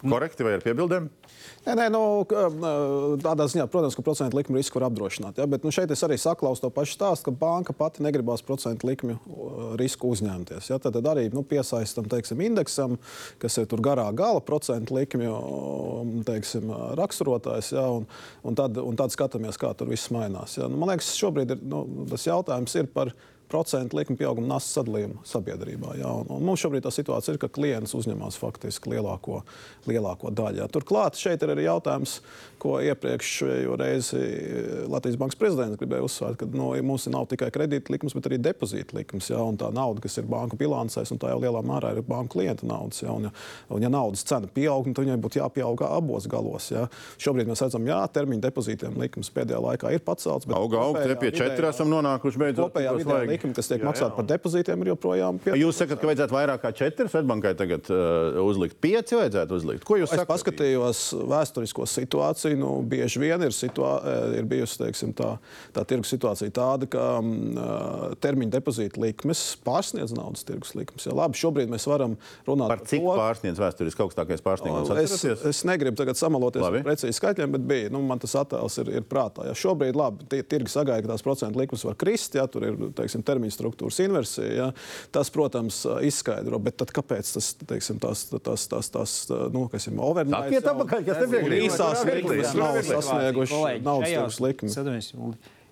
Korekti vai ar piebildēm? Nē, nē nu, tādā ziņā, protams, ka procentu likmi risku var apdrošināt. Ja? Bet nu, šeit es arī saklausu to pašu stāstu, ka banka pati negribās procentu likmi risku uzņemties. Ja? Tad, tad arī nu, piesaistam teiksim, indeksam, kas ir tur garā gala procentu likmju teiksim, raksturotājs. Ja? Un, un, tad, un tad skatāmies, kā tur viss mainās. Ja? Nu, man liekas, šobrīd ir, nu, tas jautājums ir par procentu likuma pieauguma nastas sadalījumu sabiedrībā. Jā. Un, un mums šobrīd tā situācija ir, ka klients uzņemas faktiski lielāko, lielāko daļu. Jā. Turklāt šeit ir arī jautājums, ko iepriekšējo reizi Latvijas Bankas prezidents gribēja uzsvērt, ka no, nu, mums nav tikai kredīta likums, bet arī depozīta likums. Jā, un tā nauda, kas ir banku bilancēs, un tā jau lielā mērā ir banku klienta naudas. Jā, un, ja, un, ja naudas cena pieaug, tad viņai būtu jāpieaug abos galos. Jā. Šobrīd mēs redzam, ka termiņa depozītiem likums pēdējā laikā ir pacelts. Auga, auga, te pie četriem esam nonākuši beidzot. Likme, kas tiek maksāta par depozītiem, ir joprojām pieaugta. Jūs sakat, ka vajadzētu vairāk kā četras, Svetbankai tagad uh, uzlikt pieci vajadzētu uzlikt. Ko jūs sakat? Es paskatījos vēsturisko situāciju. Nu, bieži vien ir, situā, eh, ir bijusi teiksim, tā, tā tirgus situācija tāda, ka uh, termiņa depozīta likmes pārsniedz naudas tirgus likmes. Ja, labi, šobrīd mēs varam runāt par, cik to. pārsniedz vēsturiski augstākais pārsniegums. Es, es negribu tagad samaloties labi. ar precīzi skaitļiem, bet bija. Nu, man tas attēls ir, ir prātā. Ja, šobrīd labi, tirgi sagaida, ka tās procentu likmes var krist, ja tur ir teiksim, termiņa struktūras inversija. Ja, tas, protams, izskaidro, bet tad kāpēc tas, teiksim, tās, tās, tās, tās nu, kas ir overnight? Tā ir atpakaļ, kas nepiekrīt. Īsās likmes nav sasnieguši naudas likmes.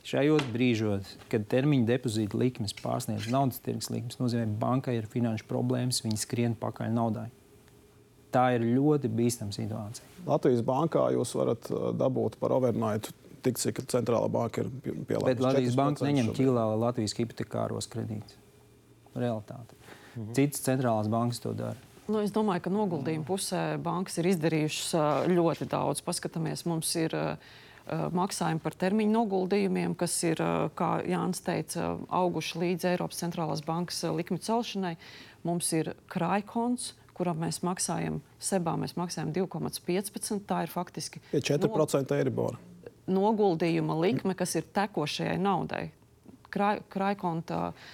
Šajos brīžos, kad termiņa depozīta likmes pārsniedz naudas tirgus likmes, nozīmē, ka bankai ir finanšu problēmas, viņi skrien pakaļ naudai. Tā ir ļoti bīstama situācija. Latvijas bankā jūs varat dabūt par overnight tik, cik centrālā banka ir pielāgota. Bet Latvijas banka neņem ķīlā Latvijas hipotekāros kredītus. Realitāte. Mhm. Citas centrālās bankas to dara. Nu, es domāju, ka noguldījuma pusē bankas ir izdarījušas ļoti daudz. Paskatāmies, mums ir maksājumi par termiņu noguldījumiem, kas ir, kā Jānis teica, auguši līdz Eiropas centrālās bankas likmi celšanai. Mums ir krājkons, kuram mēs maksājam, sebā mēs maksājam 2,15. Tā ir faktiski 4% no, eiribora. Noguldījuma likme, kas ir tekošajai naudai. Krāj, krājkonta uh,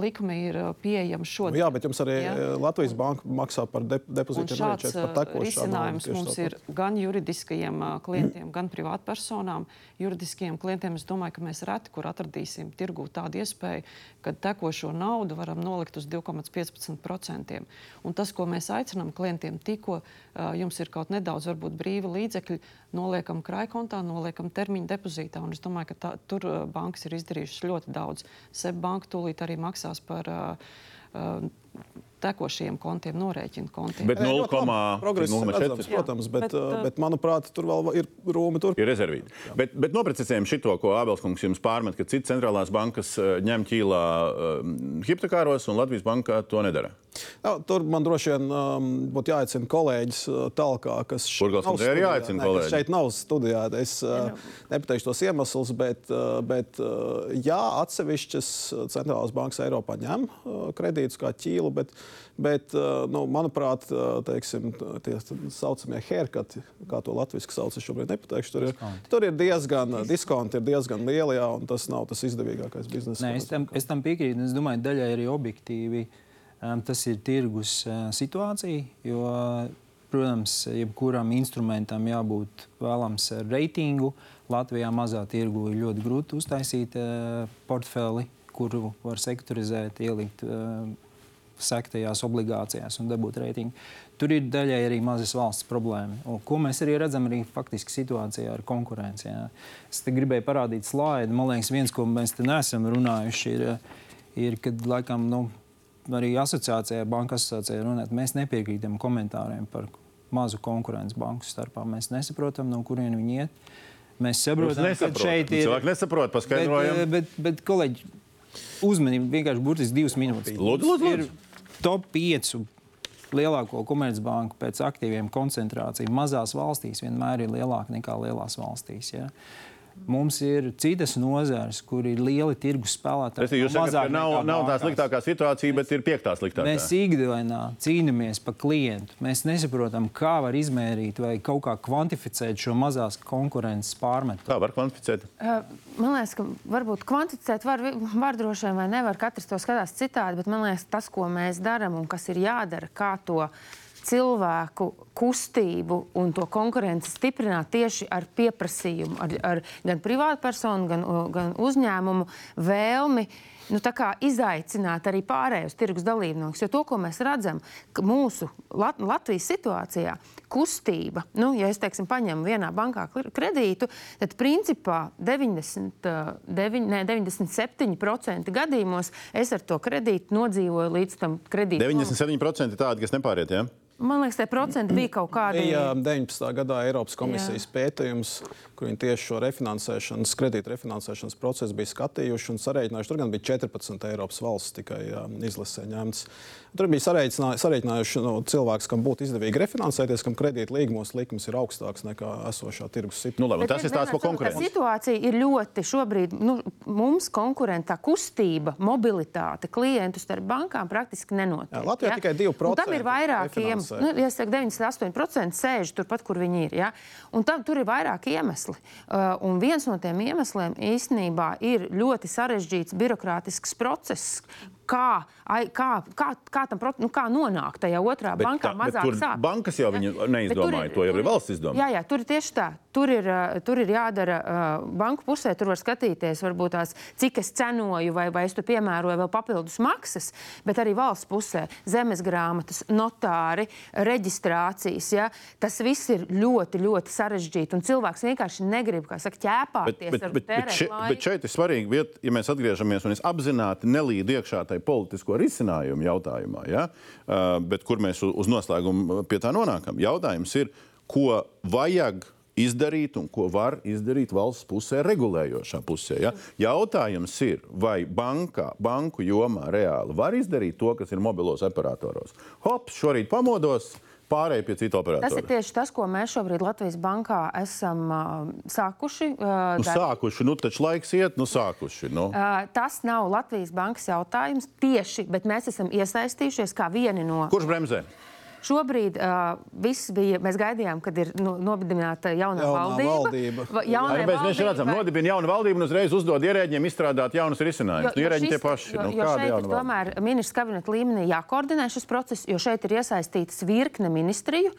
likme ir pieejama šodien. Nu, jā, bet jums arī jā? Latvijas banka maksā par de depozītiem. Šāds risinājums mums ir gan juridiskajiem klientiem, gan privātpersonām. Juridiskajiem klientiem es domāju, ka mēs reti kur atradīsim tirgū tādu iespēju, ka tekošo naudu varam nolikt uz 2,15%. Un tas, ko mēs aicinām klientiem, tikko jums ir kaut nedaudz varbūt brīva līdzekļi, noliekam krājkontā, noliekam termiņa depozītā. Un es domāju, ka tā, tur bankas ir izdarījušas ļoti daudz. SEB banka tūlīt arī maksās par uh, uh, tekošiem kontiem, norēķinu kontiem. Bet 0,4. Protams, bet, bet, uh, bet manuprāt, tur vēl ir rūmi. Tur. Ir rezervīti. Bet, bet noprecizējam šito, ko Ābelskungs jums pārmet, ka citas centrālās bankas ņem ķīlā uh, hipotekāros un Latvijas banka to nedara. Jā, tur man droši vien um, būtu jāaicina kolēģis uh, tālāk, kas Burgals nav studijā. jāaicina kas kolēģi. šeit nav studijā. Es uh, nepateikšu tos iemeslus, bet, uh, bet uh, jā, atsevišķas uh, centrālās bankas Eiropā ņem uh, kredītus kā ķīlu, bet, bet uh, nu, manuprāt, uh, teiksim, tie tā saucamie haircuti, kā to latviešu sauc, es šobrīd nepateikšu, tur ir, tur ir diezgan, diskonti ir diezgan lieli, jā, un tas nav tas izdevīgākais biznesa. Nē, es, tam, es tam piekrītu. Es domāju, daļai arī objektīvi tas ir tirgus situācija. Jo, protams, jebkuram instrumentam jābūt vēlams ar reitingu. Latvijā mazā tirgu ir ļoti grūti uztaisīt portfeli, kuru var sektorizēt, ielikt sektajās obligācijās un dabūt reitingu. Tur ir daļai arī mazas valsts problēma. Un, ko mēs arī redzam arī faktiski situācijā ar konkurenci. Jā. Es te gribēju parādīt slaidu. Man liekas, viens, ko mēs te neesam runājuši, ir, ir kad laikam, nu, arī asociācijā, banka asociācijā runāt, mēs nepiekrītam komentāriem par mazu konkurences banku starpā. Mēs nesaprotam, no kurien viņi iet. Mēs saprotam, ka šeit ir. Cilvēki nesaprot, paskaidrojam. Bet, bet, bet kolēģi, uzmanību vienkārši burtiski divas minūtes. Lūdzu, lūdzu, lūdzu. Ir top 5 lielāko komercbanku pēc aktīviem koncentrācija mazās valstīs vienmēr ir lielāka nekā lielās valstīs. Ja? Mums ir citas nozares, kur ir lieli tirgus spēlētāji. Es jūs no sakat, ka nav, nav tā sliktākā situācija, bet ir piektā sliktākā. Mēs ikdienā cīnāmies par klientu. Mēs nesaprotam, kā var izmērīt vai kaut kā kvantificēt šo mazās konkurences pārmetu. Kā var kvantificēt? Uh, Man liekas, ka varbūt kvantificēt var, var droši vien vai nevar. Katrs to skatās citādi, bet man liekas, tas, ko mēs darām un kas ir jādara, kā to cilvēku kustību un to konkurenci stiprināt tieši ar pieprasījumu, ar, ar gan privātpersonu, gan, gan uzņēmumu vēlmi. Nu, tā kā izaicināt arī pārējos tirgus dalībniekus. Jo to, ko mēs redzam, ka mūsu Lat Latvijas situācijā, kustība, nu, ja es teiksim, paņemu vienā bankā kredītu, tad principā 99, ne, 97% gadījumos es ar to kredītu nodzīvoju līdz tam kredītam. 97% tādi, kas nepāriet. Ja? Man liekas, tie procenti bija kaut kādi. Bija 19. gadā Eiropas komisijas Jā. pētījums, kur viņi tieši šo refinansēšanas, kredīta refinansēšanas procesu bija skatījuši un sarēķinājuši. Tur gan bija 14 Eiropas valsts tikai jā, izlasē ņemts. Tur bija sarēķinā- sarēķinājuši nu, cilvēks, kam būtu izdevīgi refinansēties, kam kredīta līgumos likums ir augstāks nekā esošā tirgus situācija. Nu, labi, Bet tas ir stāsts par konkurenci. Situācija ir ļoti šobrīd. Nu, mums konkurenta kustība, mobilitāte, klientu starp bankām praktiski nenotiek. Jā, Latvijā tikai 2% Un Tam ir vairāk iemeslu. Nu, ja saka, 98% sēž turpat, kur viņi ir. Ja? Un tam, tur ir vairāk iemesli. Uh, un viens no tiem iemesliem īstenībā ir ļoti sarežģīts birokrātisks process. Kā, ai, kā, kā, kā, tam, nu, kā nonākt tajā otrā Bet bankā, tā- mazāk tur sāp. bankas jau neizdomāja, to jau ir valsts izdomāja. Jā, jā, tur ir tieši tā. Tur ir, tur ir jādara uh, banku pusē. Tur var skatīties, varbūt tās, cik es cenoju, vai, vai es tur piemēroju vēl papildus maksas, bet arī valsts pusē - zemes grāmatas, notāri, reģistrācijas. Ja? Tas viss ir ļoti, ļoti sarežģīti. Un cilvēks vienkārši negrib, kā saka, ķēpāties. Bet, bet, bet, bet, še, bet šeit ir svarīgi, viet, ja mēs atgriežamies un es apzināti nelīdu iekšā tajā politisko risinājumu jautājumā, ja? bet kur mēs uz noslēgumu pie tā nonākam. Jautājums ir, ko vajag izdarīt un ko var izdarīt valsts pusē, regulējošā pusē. Ja? Jautājums ir, vai bankā, banku jomā reāli var izdarīt to, kas ir mobilos operatoros. Hops, šorīt pamodos, pārēj pie citu Tas operatoru. ir tieši tas, ko mēs šobrīd Latvijas bankā esam uh, sākuši. Uh, Nu, darīt. sākuši, nu taču laiks iet, nu sākuši. Nu. Uh, tas nav Latvijas bankas jautājums tieši, bet mēs esam iesaistījušies kā vieni no. Kurš bremzē? Šobrīd uh, viss bija, mēs gaidījām, kad ir nu, nodibināta jaunā, Jaunā valdība. valdība. Va- jaunai Arī mēs vienkārši redzam, valdībai- nodibina jaunu valdību un uzreiz uzdod ierēģiem izstrādāt jaunus risinājumus. Nu, ierēģi šis- tie paši. Jo, Nu, jo šeit ir jauna valdība? tomēr ministrs kabineta līmenī jākoordinē šis process, jo šeit ir iesaistītas virkne ministriju.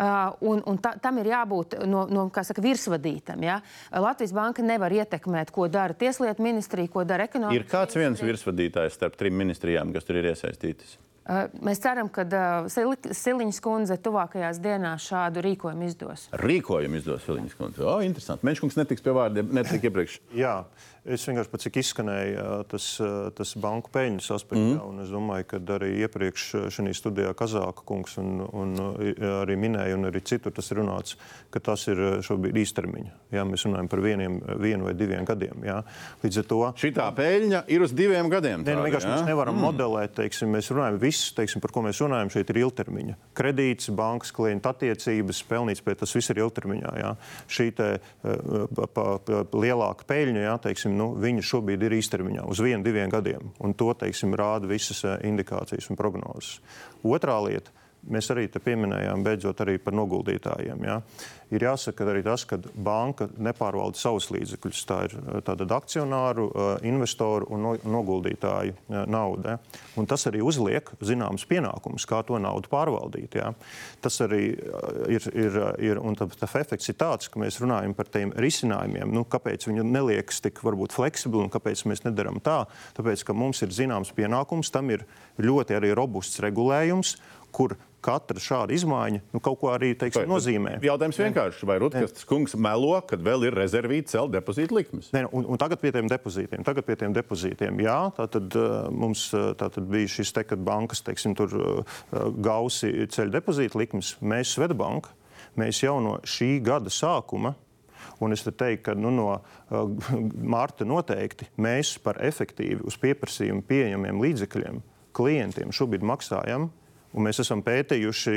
Uh, un, un ta, tam ir jābūt no, no kā saka, virsvadītam. Ja? Latvijas banka nevar ietekmēt, ko dara Tieslietu ministrija, ko dara ekonomika. Ir kāds viens virsvadītājs starp trim ministrijām, kas tur ir iesaistītas? Uh, mēs ceram, ka Sili- Siliņas kundze tuvākajās dienās šādu rīkojumu izdos. Rīkojumu izdos Filiņas kundze. O, interesanti. Menškungs netiks pie vārdiem, netika iepriekš. Jā, es vienkārši pats cik izskanēja ā, tas, tas banku peļņas aspekts. Mm. Es domāju, ka arī iepriekš šajā studijā Kazāka kungs un, un arī minēja, un arī citur tas ir runāts, ka tas ir šobrīd īstermiņa. Jā, mēs runājam par vieniem, vienu vai diviem gadiem. Jā. Līdz ar to Šitā peļņa ir uz diviem gadiem. Nu, tāda, vienkārši ja? mēs nevaram mm. modelēt, teiksim, mēs runājam, visi viss, teiksim, par ko mēs runājam, šeit ir ilgtermiņa. Kredīts, bankas, klienta attiecības, pelnītspēja, tas viss ir ilgtermiņā. Jā. Šī te, pa, pa, pa, lielāka peļņa, jā, teiksim, nu, viņa šobrīd ir īstermiņā, uz vienu, diviem gadiem. Un to teiksim, rāda visas indikācijas un prognozes. Otrā lieta Mēs arī pieminējām, beidzot, arī par noguldītājiem. Ja. Ir jāsaka arī tas, ka banka nepārvalda savus līdzekļus. Tā ir eh, tāda akcionāru, eh, investoru un noguldītāju eh, nauda. Ja. Un tas arī uzliek zināmas pienākumus, kā to naudu pārvaldīt. Ja. Tas arī ir, ir, ir un tas efekts ir tāds, ka mēs runājam par tiem risinājumiem. Nu, kāpēc viņi neliekas tik varbūt fleksibli un kāpēc mēs nedaram tā? Tāpēc, ka mums ir zināms pienākums, tam ir ļoti arī robusts regulējums, kur katra šāda izmaiņa nu, kaut ko arī teiksim, nozīmē. Jautājums vienkārši, vai Rutgers kungs melo, kad vēl ir rezervīti celt depozītu likmes? Nē, un, un tagad pie tiem depozītiem. Tagad pie tiem depozītiem. Jā, tā tad uh, mums uh, tā tad bija šis te, kad bankas teiksim, tur uh, gausi ceļ depozītu likmes. Mēs Svetbanka, mēs jau no šī gada sākuma Un es te teiktu, ka nu, no uh, mārta noteikti mēs par efektīvi uz pieprasījumu pieejamiem līdzekļiem klientiem šobrīd maksājam Un mēs esam pētījuši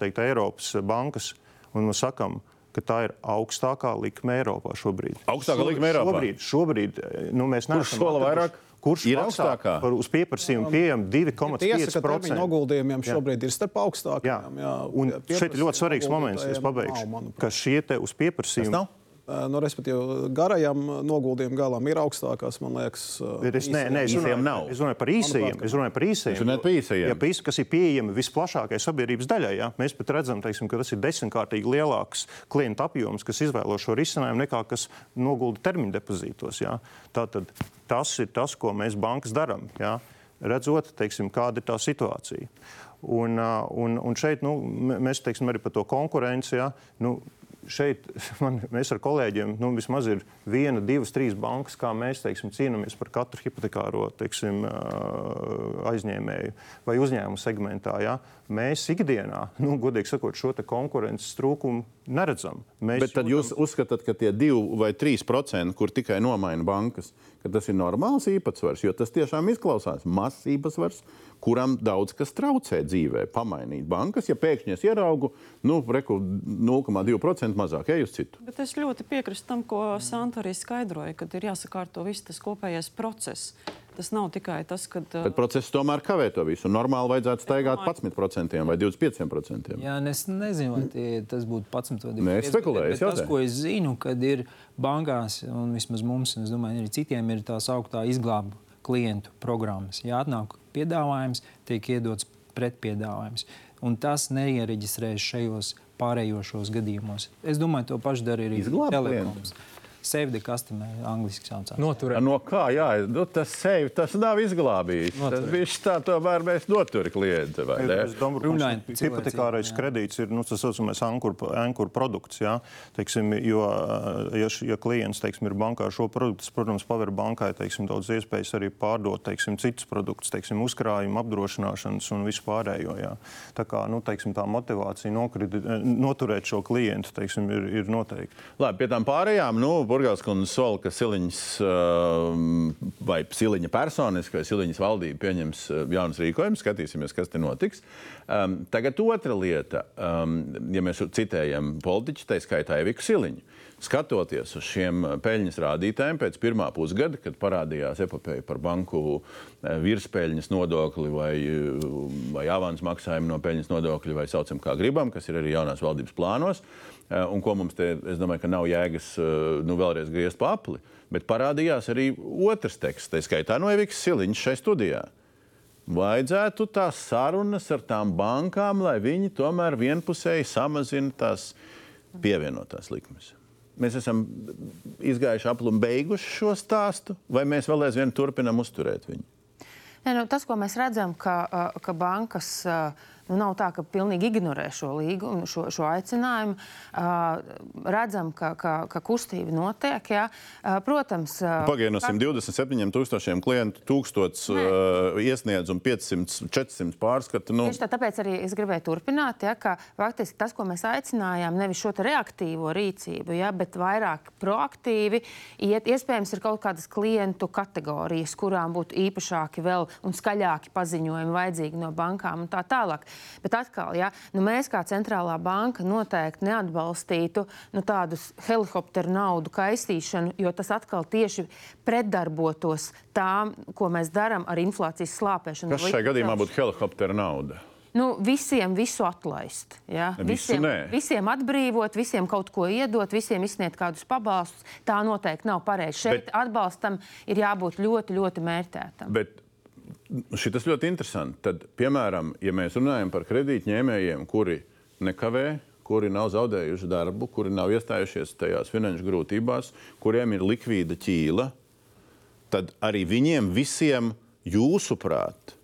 teikt, Eiropas bankas un mēs sakām, ka tā ir augstākā likme Eiropā šobrīd. Augstākā likme Eiropā? Šobrīd, šobrīd nu, mēs neesam. Kurš sola vairāk? Kurš ir augstākā? Par uz pieprasījumu pieejam 2,5%. Noguldījumiem šobrīd jā. ir starp augstākajiem. Jā. Jā. Un šeit ir ļoti svarīgs moments, es pabeigšu, nav, ka šie te uz pieprasījumu Nu, respektīvi, garajam noguldījuma galam ir augstākās, man liekas, es, nē, nē, es, runāju, nav. es runāju par īsajiem. Es runāju par īsajiem. Es par īsajiem. Ja, pīs, kas ir pieejami visplašākajai sabiedrības daļai. Ja? Mēs pat redzam, teiksim, ka tas ir desmitkārtīgi lielāks klientu apjoms, kas izvēlo šo risinājumu, nekā kas nogulda termiņu depozītos. Ja? Tātad tas ir tas, ko mēs bankas darām. Ja? Redzot, teiksim, kāda ir tā situācija. Un, un, un šeit nu, mēs teiksim, arī par to konkurenci. Ja? Nu, šeit man, mēs ar kolēģiem nu, vismaz ir viena, divas, trīs bankas, kā mēs teiksim, cīnāmies par katru hipotekāro teiksim, aizņēmēju vai uzņēmumu segmentā. Ja? Mēs ikdienā, nu, godīgi sakot, šo konkurences trūkumu neredzam. Mēs Bet jūtam... jūs uzskatāt, ka tie divi vai trīs procenti, kur tikai nomaina bankas, tas ir normāls īpatsvars, jo tas tiešām izklausās mazs īpatsvars kuram daudz kas traucē dzīvē, pamainīt bankas. Ja pēkšņi es ieraugu, nu, 0,2% mazāk, ej uz citu. Bet es ļoti piekrītu tam, ko Santa arī skaidroja, kad ir jāsakārto viss tas kopējais process. Tas nav tikai tas, ka. Bet process tomēr kavē to visu. Normāli vajadzētu staigāt 11% vai 25%. Jā, es nezinu, vai tie, tas būtu 11 vai 25%. Nē, es spekulēju. Bet, bet tas, ko es zinu, kad ir bankās, un vismaz mums, un es domāju, arī citiem ir tā sauktā izglāba klientu programmas. Ja atnāk piedāvājums, tiek iedots pretpiedāvājums. Un tas neiereģistrējas šajos pārējošos gadījumos. Es domāju, to pašu dara arī Telekoms. Klientu. Save the customer, angļuiski saucamā. Noturēt. No kā? Jā, nu, tas save, tas nav izglābījis. Noturēt. Tas viņš tā tomēr mēs notur klienti, vai ne? Es domāju, ka hipotekārais kredīts ir, nu, tas saucamais ankur, ankur produkts, jā. Teiksim, jo, ja, ja klients, teiksim, ir bankā šo produktu, tas, protams, paver bankai, teiksim, daudz iespējas arī pārdot, teiksim, citus produktus, teiksim, uzkrājumu, apdrošināšanas un visu pārējo, jā. Tā kā, nu, teiksim, tā motivācija nokridi, noturēt šo klientu, teiksim, ir, ir noteikti. Labi, pie tām pārējām, nu, Burgās kundze sola, ka Siliņas uh, vai Siliņa personiski vai Siliņas valdība pieņems uh, jaunus rīkojumus. Skatīsimies, kas te notiks. Um, tagad otra lieta, um, ja mēs citējam politiķu, tā skaitā Eviku Siliņu. Skatoties uz šiem peļņas rādītājiem pēc pirmā pusgada, kad parādījās epopeja par banku virspeļņas nodokli vai, vai avans maksājumu no peļņas nodokļa, vai saucam kā gribam, kas ir arī jaunās valdības plānos, uh, un ko mums te, es domāju, ka nav jēgas eh, nu, vēlreiz griezt pa apli. Bet parādījās arī otrs teksts, tā skaitā no Evikas Siliņas šai studijā. Vajadzētu tās sarunas ar tām bankām, lai viņi tomēr vienpusēji samazina tās pievienotās likmes. Mēs esam izgājuši apli un beiguši šo stāstu, vai mēs vēl aizvien turpinām uzturēt viņu? Ne, nu, tas, ko mēs redzam, ka, ka bankas Nu, nav tā, ka pilnīgi ignorē šo līgumu, šo, šo aicinājumu. Uh, redzam, ka, ka, ka kustība notiek. Ja? Uh, protams, uh, Pagaidiet no 127 tūkstošiem klientu, 1000 uh, iesniedz un 500, 400 pārskatu. Nu. Tieši tā, tāpēc arī es gribēju turpināt, ja, ka faktiski tas, ko mēs aicinājām, nevis šo reaktīvo rīcību, ja, bet vairāk proaktīvi, iet, iespējams, ir kaut kādas klientu kategorijas, kurām būtu īpašāki vēl un skaļāki paziņojumi vajadzīgi no bankām un tā tālāk. Bet atkal, ja, nu mēs kā centrālā banka noteikti neatbalstītu nu, tādus helikopteru naudu kaistīšanu, jo tas atkal tieši pretdarbotos tām, ko mēs darām ar inflācijas slāpēšanu. Kas šajā gadījumā būtu helikoptera nauda? Nu, visiem visu atlaist. Ja? Visu visiem, nē. visiem atbrīvot, visiem kaut ko iedot, visiem izsniegt kādus pabalstus. Tā noteikti nav pareizi. Šeit Bet... atbalstam ir jābūt ļoti, ļoti mērķētam. Bet šis ļoti interesanti. Tad, piemēram, ja mēs runājam par kredītņēmējiem, kuri nekavē, kuri nav zaudējuši darbu, kuri nav iestājušies tajās finanšu grūtībās, kuriem ir likvīda ķīla, tad arī viņiem visiem, jūsuprāt,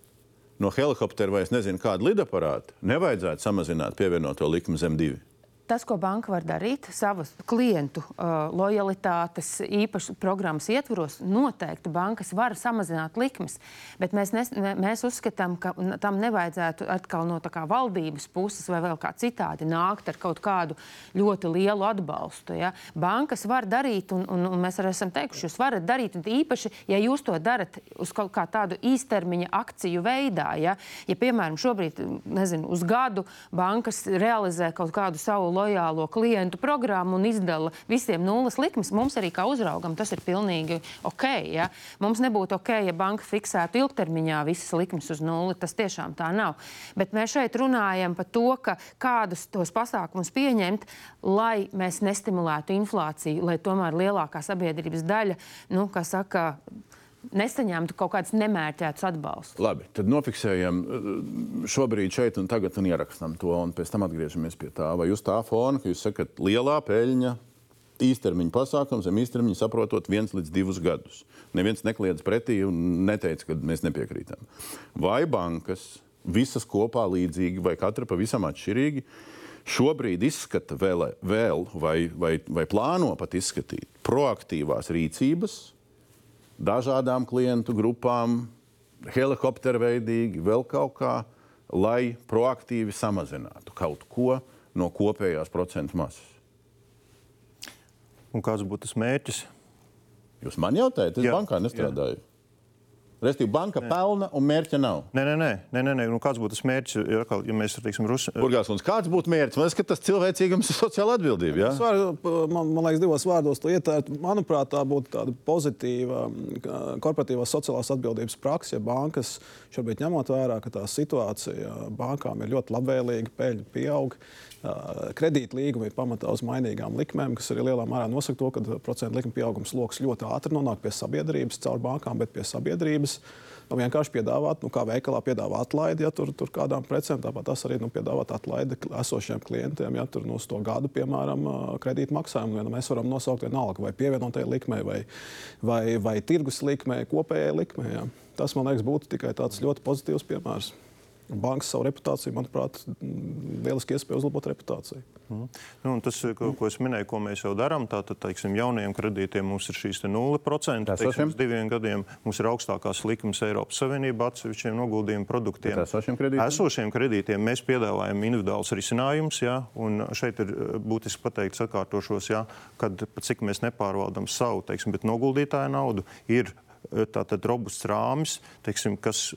no helikoptera vai es nezinu kādu lidaparātu, nevajadzētu samazināt pievienoto likmi zem divi. Tas, ko banka var darīt savas klientu uh, lojalitātes īpašas programmas ietvaros, noteikti bankas var samazināt likmes. Bet mēs, nes, ne, mēs uzskatām, ka tam nevajadzētu atkal no valdības puses vai vēl kā citādi nākt ar kaut kādu ļoti lielu atbalstu. Ja? Bankas var darīt, un, un, un mēs arī esam teikuši, jūs varat darīt, un īpaši, ja jūs to darat uz kaut kā tādu īstermiņa akciju veidā. Ja, ja piemēram, šobrīd, nezinu, uz gadu bankas realizē kaut kādu savu lojālo klientu programmu un izdala visiem nulles likmes. Mums arī kā uzraugam tas ir pilnīgi ok. Ja? Mums nebūtu ok, ja banka fiksētu ilgtermiņā visas likmes uz nulli. Tas tiešām tā nav. Bet mēs šeit runājam par to, kādus tos pasākumus pieņemt, lai mēs nestimulētu inflāciju, lai tomēr lielākā sabiedrības daļa, nu, kā saka, nesaņemtu kaut kādus nemērķētus atbalstus. Labi, tad nofiksējam eh, šobrīd šeit un tagad un ierakstām to, un pēc tam atgriežamies pie tā. Vai uz tā fona, ka jūs sakat, lielā peļņa, īstermiņa pasākums, zem īstermiņa saprotot viens līdz divus gadus. Neviens nekliedz pretī un neteica, ka mēs nepiekrītam. Vai bankas visas kopā līdzīgi vai katra pavisam atšķirīgi? Šobrīd izskata vēl, vēl vai, vai, vai plāno pat izskatīt proaktīvās rīcības, dažādām klientu grupām, helikopteru veidīgi, vēl kaut kā, lai proaktīvi samazinātu kaut ko no kopējās procentu masas. Un kāds būtu tas mērķis? Jūs man jautājat, es jā, bankā nestrādāju. Jā. Restīvi, banka nē. pelna un mērķa nav. Nē, nē, nē, nē, nē, nē. Nu, kāds būtu tas mērķis? Ja, ja mēs teiksim, Rus... Burgāskunds, kāds būtu mērķis? Man liekas, ka tas cilvēcīgums ir sociāla atbildība. Ja? Var, man, man liekas, divos vārdos to ietērt. Manuprāt, tā būtu tāda pozitīva korporatīvās sociālās atbildības praksa, ja bankas šobrīd ņemot vērā, ka tā situācija bankām ir ļoti labvēlīga, peļņa pieaug kredīta līgumi ir pamatā uz mainīgām likmēm, kas arī lielā mērā nosaka to, ka procentu likuma pieaugums lokus ļoti ātri nonāk pie sabiedrības, caur bankām, bet pie sabiedrības. Nu, vienkārši piedāvāt, nu, kā veikalā piedāvā atlaidi, ja tur, tur kādām precēm, tāpat tas arī nu, piedāvāt atlaidi esošiem klientiem, ja tur nu, to gadu, piemēram, kredīta maksājumu. Ja, nu, mēs varam nosaukt vienalga vai pievienotajai likmei, vai, vai, vai tirgus likmei, kopējai likmei. Ja. Tas, man liekas, būtu tikai tāds ļoti pozitīvs piemērs. Bankas savu reputāciju, manuprāt, lieliski iespēja uzlabot reputāciju. Mm. Nu, tas, ko, ko es minēju, ko mēs jau darām, tātad, teiksim, jaunajiem kredītiem mums ir šīs 0%. Teiksim, uz diviem gadiem mums ir augstākās likmes Eiropas Savienībā atsevišķiem noguldījumu produktiem. Esošiem kredītiem? Esošiem kredītiem mēs piedāvājam individuāls risinājums, jā, un šeit ir eh, būtiski pateikt, atkārtošos, jā, kad cik mēs nepārvaldam savu, teiksim, bet noguldītāju naudu, ir tātad robusts rāmis, teiksim, kas,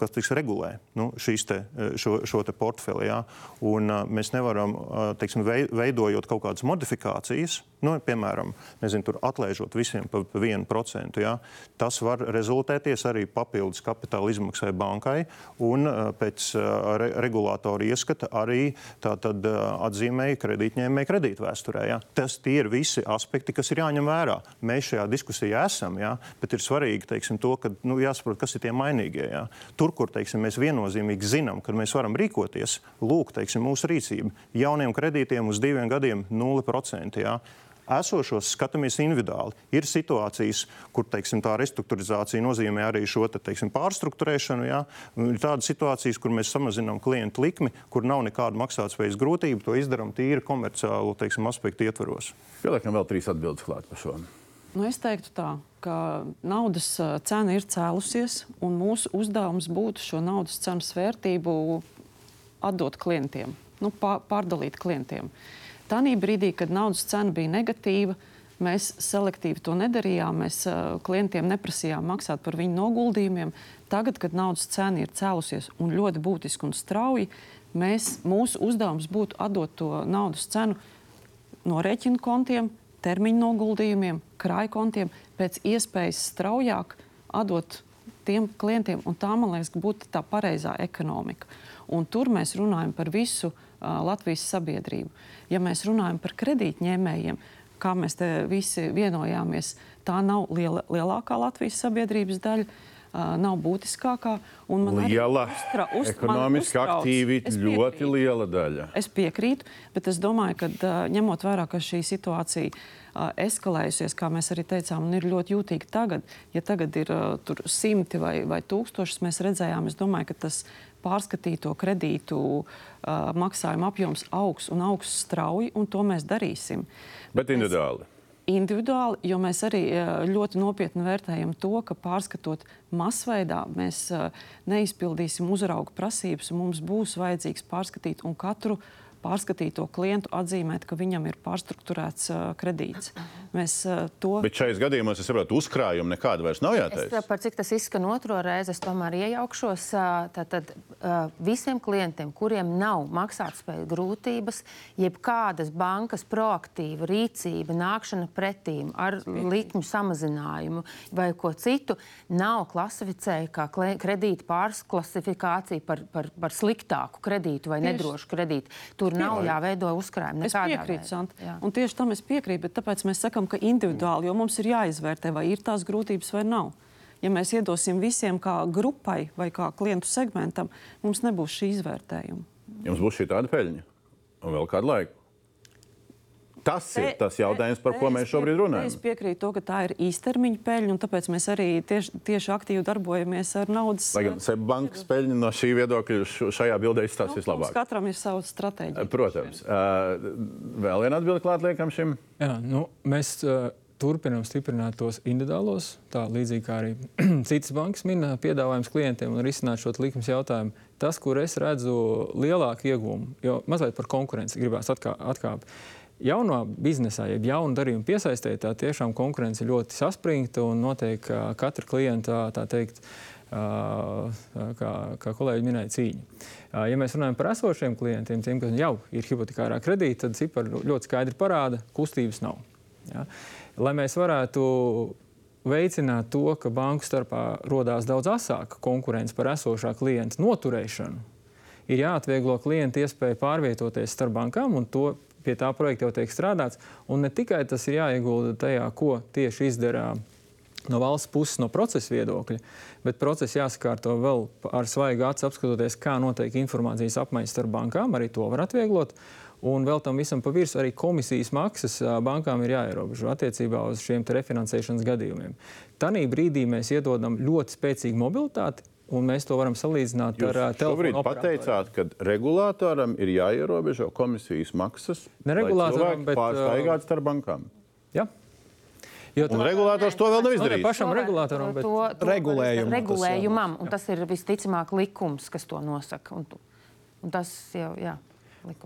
kas tiks regulē nu, te, šo, šo te portfeli. Ja? Un, mēs nevaram, teiksim, veidojot kaut kādas modifikācijas, nu, piemēram, nezinu, atlaižot visiem pa, pa 1%, ja? tas var rezultēties arī papildus kapitāla izmaksai bankai un uh, pēc uh, re, regulātora ieskata arī tātad, uh, atzīmēja kredītņēmēju kredītvēsturē. Ja? Tas ir visi aspekti, kas ir jāņem vērā. Mēs šajā diskusijā esam, ja? bet ir svarīgi teiksim, to, ka nu, jāsaprot, kas ir tie mainīgie. Jā. Tur, kur teiksim, mēs viennozīmīgi zinām, ka mēs varam rīkoties, lūk, teiksim, mūsu rīcība jauniem kredītiem uz diviem gadiem 0%. Jā esošos skatāmies individuāli. Ir situācijas, kur teiksim, tā restruktūrizācija nozīmē arī šo te, teiksim, pārstruktūrēšanu. Jā. Ir tādas situācijas, kur mēs samazinām klientu likmi, kur nav nekāda maksātspējas grūtība. To izdarām tīri komerciālu teiksim, aspektu ietvaros. Pieliekam vēl trīs atbildes klāt par šo. Nu, es teiktu tā, ka naudas cena ir cēlusies, un mūsu uzdevums būtu šo naudas cenas vērtību atdot klientiem, nu, pārdalīt klientiem. Tanī brīdī, kad naudas cena bija negatīva, mēs selektīvi to nedarījām. Mēs klientiem neprasījām maksāt par viņu noguldījumiem. Tagad, kad naudas cena ir cēlusies un ļoti būtiski un strauji, mēs, mūsu uzdevums būtu atdot to naudas cenu no rēķinu kontiem termiņu noguldījumiem, krājkontiem pēc iespējas straujāk atdot tiem klientiem. Tā, man liekas, būtu tā pareizā ekonomika. Un tur mēs runājam par visu uh, Latvijas sabiedrību. Ja mēs runājam par kredītņēmējiem, kā mēs te visi vienojāmies, tā nav liela, lielākā Latvijas sabiedrības daļa. Uh, nav būtiskākā. Liela, uztra, uz, ekonomiski aktīvi, ļoti liela daļa. Es piekrītu, bet es domāju, ka uh, ņemot vērā, ka šī situācija uh, eskalējusies, kā mēs arī teicām, un ir ļoti jūtīga tagad, ja tagad ir simti vai, vai tūkstošas, mēs redzējām, es domāju, ka tas pārskatīto kredītu uh, maksājuma apjoms augs un augs strauji, un to mēs darīsim. Bet individuāli. Mēs, individuāli, jo mēs arī ļoti nopietni vērtējam to, ka pārskatot masveidā, mēs neizpildīsim uzraugu prasības, un mums būs vajadzīgs pārskatīt un katru pārskatīto klientu atzīmēt, ka viņam ir pārstruktūrēts uh, kredīts. Mēs uh, to. Bet šajos gadījumos es saprotu, uzkrājumu nekāda vairs nav jāteic. Es, par cik tas izskan otro reizi, es tomēr iejaukšos. Tātad uh, visiem klientiem, kuriem nav maksātspēju grūtības, jebkādas bankas proaktīva rīcība, nākšana pretīm ar likmu samazinājumu vai ko citu, nav klasificēja kā kredīta pārklasifikācija par, par, par sliktāku kredītu vai nedrošu kredītu. Tur tur nav jāveido uzkrājumi. Es piekrītu, Sant. Un tieši tam es piekrītu, bet tāpēc mēs sakam, ka individuāli, jo mums ir jāizvērtē, vai ir tās grūtības vai nav. Ja mēs iedosim visiem kā grupai vai kā klientu segmentam, mums nebūs šī izvērtējuma. Jums būs šī tāda peļņa un vēl kādu laiku. Tas ir tas jautājums, par ko mēs šobrīd runājam. Es piekrītu, to, ka tā ir īstermiņa peļņa, un tāpēc mēs arī tieši, tieši aktīvi darbojamies ar naudas. Lai gan Seba bankas peļņa no šī viedokļa šajā bildē izstāsies nu, labāk. Katram ir savs stratēģija. Protams. Uh, vēl viena atbilde klāt liekam šim. Jā, nu, mēs uh, turpinām stiprināt tos individuālos, tā līdzīgi kā arī citas bankas min piedāvājums klientiem un risināt šo likmes jautājumu. Tas, kur es redzu lielāku ieguvumu, jo mazliet par konkurenci gribās atkāpt. Jaunā biznesā, jeb jaunu darījumu piesaistē, tā tiešām konkurence ļoti saspringta un notiek katra klienta, tā teikt, kā, kā kolēģi minēja, cīņa. Ja mēs runājam par esošiem klientiem, tiem, kas jau ir hipotekārā kredīta, tad cipari ļoti skaidri parāda, kustības nav. Ja? Lai mēs varētu veicināt to, ka banku starpā radās daudz asāka konkurence par esošā klienta noturēšanu, ir jāatvieglo klienta iespēja pārvietoties starp bankām, un to pie tā projekta jau tiek strādāts. Un ne tikai tas ir jāiegulda tajā, ko tieši izdara no valsts puses, no procesa viedokļa, bet process jāsakārto vēl ar svaigu acu, apskatoties, kā notiek informācijas apmaiņas starp bankām. Arī to var atvieglot. Un vēl tam visam pa virsmu arī komisijas maksas bankām ir jāierobežo attiecībā uz šiem refinansēšanas gadījumiem. Tanī brīdī mēs iedodam ļoti spēcīgu mobilitāti, Un mēs to varam salīdzināt Jūs ar uh, telefonu. Jūs pateicāt, ka regulātoram ir jāierobežo komisijas maksas. Ne regulātoram, bet pārsteigāt starp bankām. Jā. Jo un regulators to vēl nav izdarījis. Ne pašam regulātoram, bet to, to, regulējumam. Regulējumam, un tas ir visticamāk likums, kas to nosaka. Un, un tas jau, jā.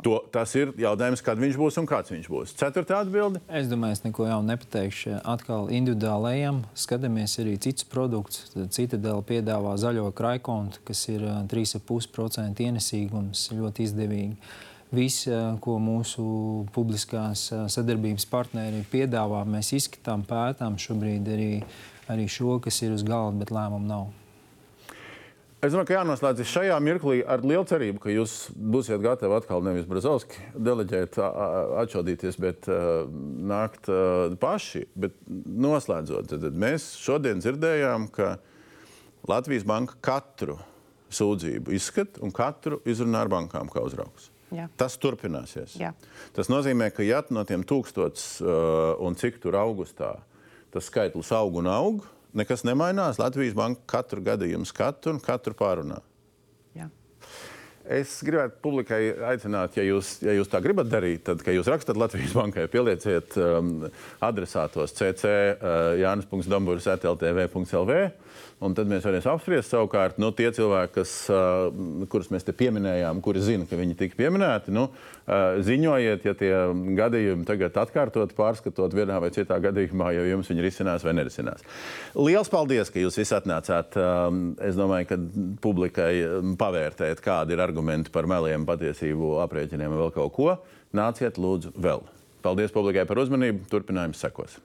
To, tas ir jautājums, kad viņš būs un kāds viņš būs. Ceturtā atbilde. Es domāju, es neko jaunu nepateikšu. Atkal individuālajiem skatāmies arī citus produktus. Citadela piedāvā zaļo krājkontu, kas ir 3,5% ienesīgums, ļoti izdevīgi. Viss, ko mūsu publiskās sadarbības partneri piedāvā, mēs izskatām, pētām šobrīd arī, arī šo, kas ir uz galda, bet lēmumu nav. Es domāju, ka jānoslēdz šajā mirklī ar lielu cerību, ka jūs būsiet gatavi atkal nevis Brazovski deleģēt, atšaudīties, bet uh, nākt uh, paši. Bet noslēdzot, tad mēs šodien dzirdējām, ka Latvijas banka katru sūdzību izskata un katru izrunā ar bankām kā uzraugs. Jā. Tas turpināsies. Jā. Tas nozīmē, ka ja no tiem tūkstotis uh, un cik tur augustā tas skaitlis aug un aug, nekas nemainās. Latvijas banka katru gadījumu skatu un katru pārunā. Jā. Es gribētu publikai aicināt, ja jūs, ja jūs tā gribat darīt, tad, kad jūs rakstat Latvijas bankai, pielieciet um, adresātos cc uh, jānis.dombūrs atltv.lv. Un tad mēs varēsim apspriest savukārt nu, tie cilvēki, kas, kurus mēs te pieminējām, kuri zina, ka viņi tika pieminēti. Nu, ziņojiet, ja tie gadījumi tagad atkārtot, pārskatot vienā vai citā gadījumā, ja jums viņi risinās vai nerisinās. Lielas paldies, ka jūs visi atnācāt. Es domāju, ka publikai pavērtēt, kādi ir argumenti par meliem, patiesību, aprēķiniem un vēl kaut ko. Nāciet, lūdzu, vēl. Paldies publikai par uzmanību. Turpinājums sekos.